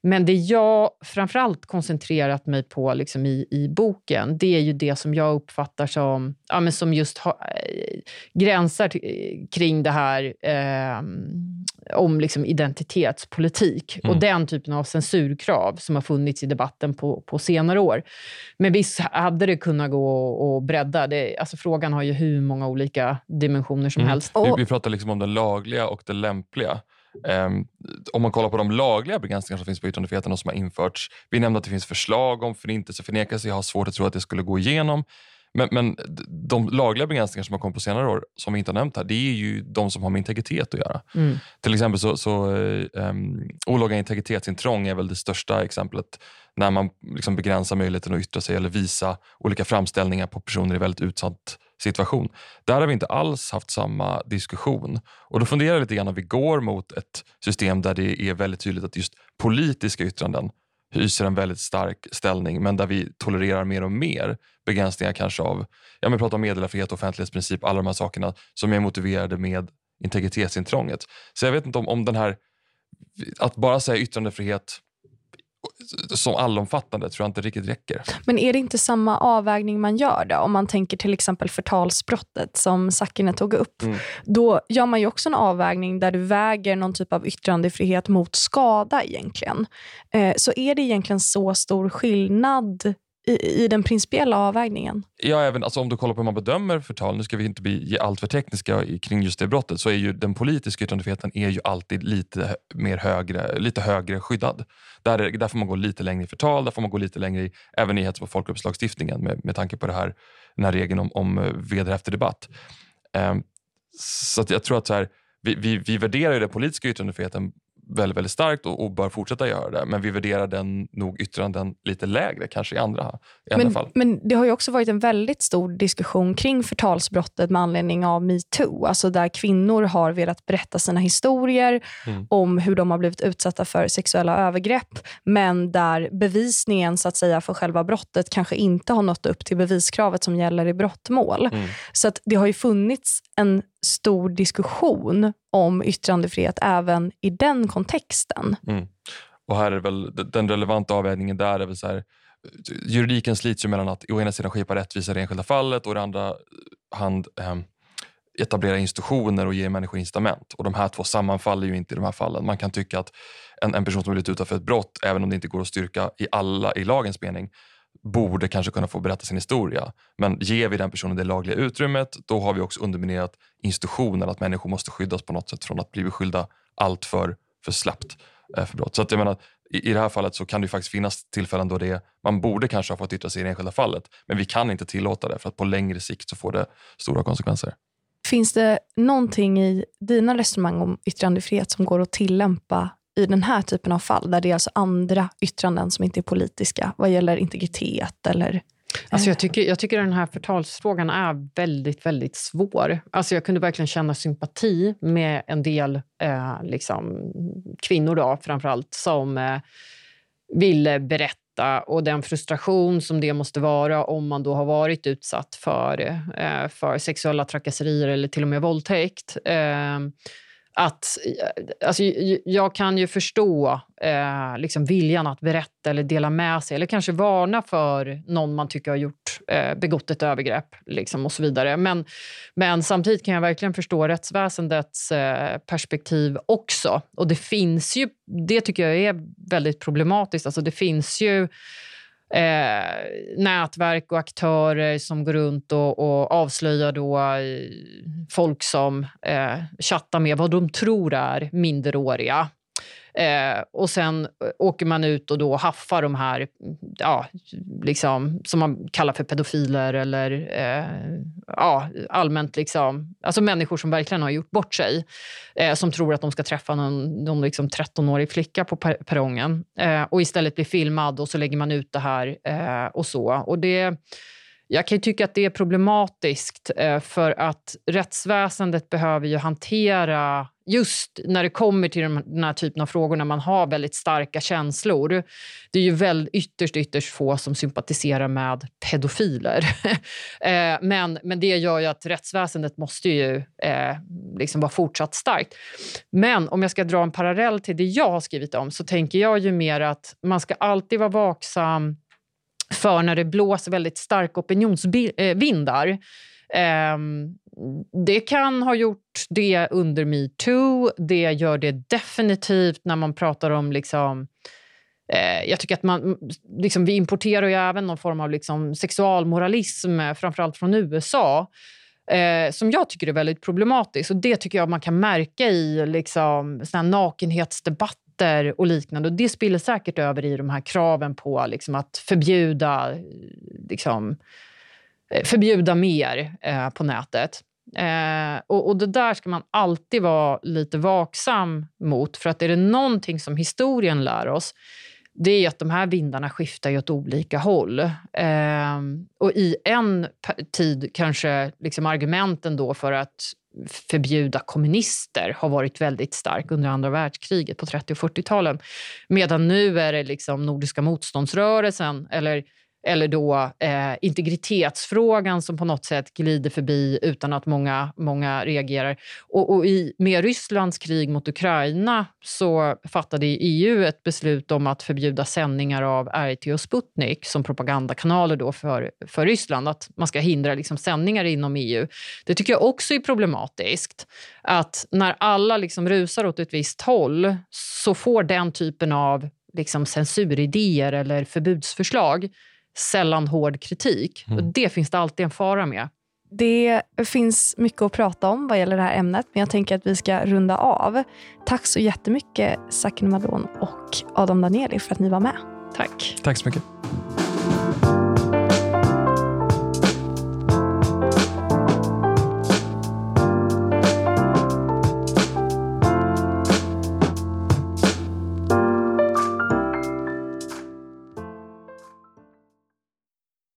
Men det jag framförallt koncentrerat mig på liksom i, i boken, det är ju det som jag uppfattar som, ja, men som just ha, äh, gränsar till, kring det här eh, om liksom identitetspolitik mm. och den typen av censurkrav som har funnits i debatten på, på senare år. Men visst hade det kunnat gå att bredda. Det, alltså frågan har ju hur många olika dimensioner som mm. helst. Vi, vi pratar liksom om det lagliga och det lämpliga. Um, om man kollar på de lagliga begränsningar som finns på yttrandefriheten och som har införts. Vi nämnde att det finns förslag om förintelseförnekelse. Jag har svårt att tro att det skulle gå igenom. Men, men de lagliga begränsningar som har kommit på senare år, som vi inte har nämnt här, det är ju de som har med integritet att göra. Mm. Till exempel så, så um, olaga integritetsintrång är väl det största exemplet när man liksom begränsar möjligheten att yttra sig eller visa olika framställningar på personer i väldigt utsatt situation. Där har vi inte alls haft samma diskussion. Och Då funderar jag lite grann om vi går mot ett system där det är väldigt tydligt att just politiska yttranden hyser en väldigt stark ställning men där vi tolererar mer och mer begränsningar kanske av, ja men prata om meddelarfrihet, offentlighetsprincip, alla de här sakerna som är motiverade med integritetsintrånget. Så jag vet inte om, om den här, att bara säga yttrandefrihet som allomfattande tror jag inte riktigt räcker. Men är det inte samma avvägning man gör då? Om man tänker till exempel förtalsbrottet som Sakine tog upp. Mm. Då gör man ju också en avvägning där du väger någon typ av yttrandefrihet mot skada egentligen. Eh, så är det egentligen så stor skillnad i, i den principiella avvägningen? Ja, även alltså, om du kollar på hur man bedömer förtal, nu ska vi inte bli alltför tekniska kring just det brottet, så är ju den politiska yttrandefriheten är ju alltid lite mer högre, lite högre skyddad. Där, där får man gå lite längre i förtal, där får man gå lite längre i, även i hets på folkgruppslagstiftningen med, med tanke på det här, den här regeln om, om eh, vederhäftig debatt. Um, så jag tror att så här, vi, vi, vi värderar ju den politiska yttrandefriheten väldigt, väldigt starkt och, och, bör fortsätta göra det. Men vi värderar den nog yttranden lite lägre kanske i andra, i andra men, fall. Men det har ju också varit en väldigt stor diskussion kring förtalsbrottet med anledning av metoo. Alltså där kvinnor har velat berätta sina historier mm. om hur de har blivit utsatta för sexuella övergrepp. Men där bevisningen så att säga för själva brottet kanske inte har nått upp till beviskravet som gäller i brottmål. Mm. Så att det har ju funnits en stor diskussion om yttrandefrihet även i den kontexten. Mm. Och här är väl den relevanta avvägningen där är väl så här, juridiken slits ju mellan att å ena sidan skipa rättvisa i det enskilda fallet och å andra hand eh, etablera institutioner och ge människor incitament. Och de här två sammanfaller ju inte i de här fallen. Man kan tycka att en, en person som blivit utsatt för ett brott, även om det inte går att styrka i alla i lagens mening, borde kanske kunna få berätta sin historia. Men ger vi den personen det lagliga utrymmet, då har vi också underminerat institutionen, att människor måste skyddas på något sätt från att bli beskyllda allt för, för slappt eh, för brott. Så att jag menar, i, i det här fallet så kan det faktiskt finnas tillfällen då det, man borde kanske ha fått yttra sig i det enskilda fallet, men vi kan inte tillåta det för att på längre sikt så får det stora konsekvenser. Finns det någonting i dina resonemang om yttrandefrihet som går att tillämpa i den här typen av fall, där det är alltså andra yttranden som inte är politiska, vad gäller integritet eller Alltså jag, tycker, jag tycker den här förtalsfrågan är väldigt, väldigt svår. Alltså jag kunde verkligen känna sympati med en del eh, liksom, kvinnor då, framförallt som eh, ville berätta och den frustration som det måste vara om man då har varit utsatt för, eh, för sexuella trakasserier eller till och med våldtäkt. Att, alltså, jag kan ju förstå eh, liksom viljan att berätta eller dela med sig eller kanske varna för någon man tycker har gjort, eh, begått ett övergrepp liksom, och så vidare. Men, men samtidigt kan jag verkligen förstå rättsväsendets eh, perspektiv också. Och det finns ju, det tycker jag är väldigt problematiskt. Alltså, det finns ju eh, nätverk och aktörer som går runt och, och avslöjar då eh, folk som eh, chattar med vad de tror är minderåriga. Eh, och sen eh, åker man ut och då haffar de här, ja, liksom, som man kallar för pedofiler eller eh, ja, allmänt liksom, alltså människor som verkligen har gjort bort sig. Eh, som tror att de ska träffa någon, någon liksom 13-årig flicka på per perrongen eh, och istället blir filmad och så lägger man ut det här eh, och så. Och det jag kan tycka att det är problematiskt eh, för att rättsväsendet behöver ju hantera just när det kommer till den här typen av frågor när man har väldigt starka känslor. Det är ju väl ytterst, ytterst få som sympatiserar med pedofiler. Eh, men, men det gör ju att rättsväsendet måste ju eh, liksom vara fortsatt starkt. Men om jag ska dra en parallell till det jag har skrivit om så tänker jag ju mer att man ska alltid vara vaksam för när det blåser väldigt starka opinionsvindar. Eh, det kan ha gjort det under metoo. Det gör det definitivt när man pratar om... liksom eh, jag tycker att man, liksom, vi importerar ju även någon form av liksom, sexualmoralism, eh, framförallt från USA eh, som jag tycker är väldigt problematisk. Och Det tycker jag man kan märka i liksom, såna nakenhetsdebatter och liknande. Och det spiller säkert över i de här kraven på liksom, att förbjuda, eh, liksom, eh, förbjuda mer eh, på nätet. Eh, och, och, Det där ska man alltid vara lite vaksam mot. För att är det någonting som historien lär oss det är att de här vindarna skiftar åt olika håll. Eh, och I en tid kanske liksom argumenten då för att förbjuda kommunister har varit väldigt stark under andra världskriget på 30 och 40-talen. Medan nu är det liksom Nordiska motståndsrörelsen eller eller då eh, integritetsfrågan som på något sätt glider förbi utan att många, många reagerar. Och, och i, med Rysslands krig mot Ukraina så fattade EU ett beslut om att förbjuda sändningar av RT och Sputnik som propagandakanaler då för, för Ryssland. Att man ska hindra liksom sändningar inom EU. Det tycker jag också är problematiskt. Att när alla liksom rusar åt ett visst håll så får den typen av liksom censuridéer eller förbudsförslag sällan hård kritik. Mm. Och det finns det alltid en fara med. Det finns mycket att prata om vad gäller det här ämnet, men jag tänker att vi ska runda av. Tack så jättemycket Sakin Malon och Adam Danieli för att ni var med. Tack. Tack så mycket.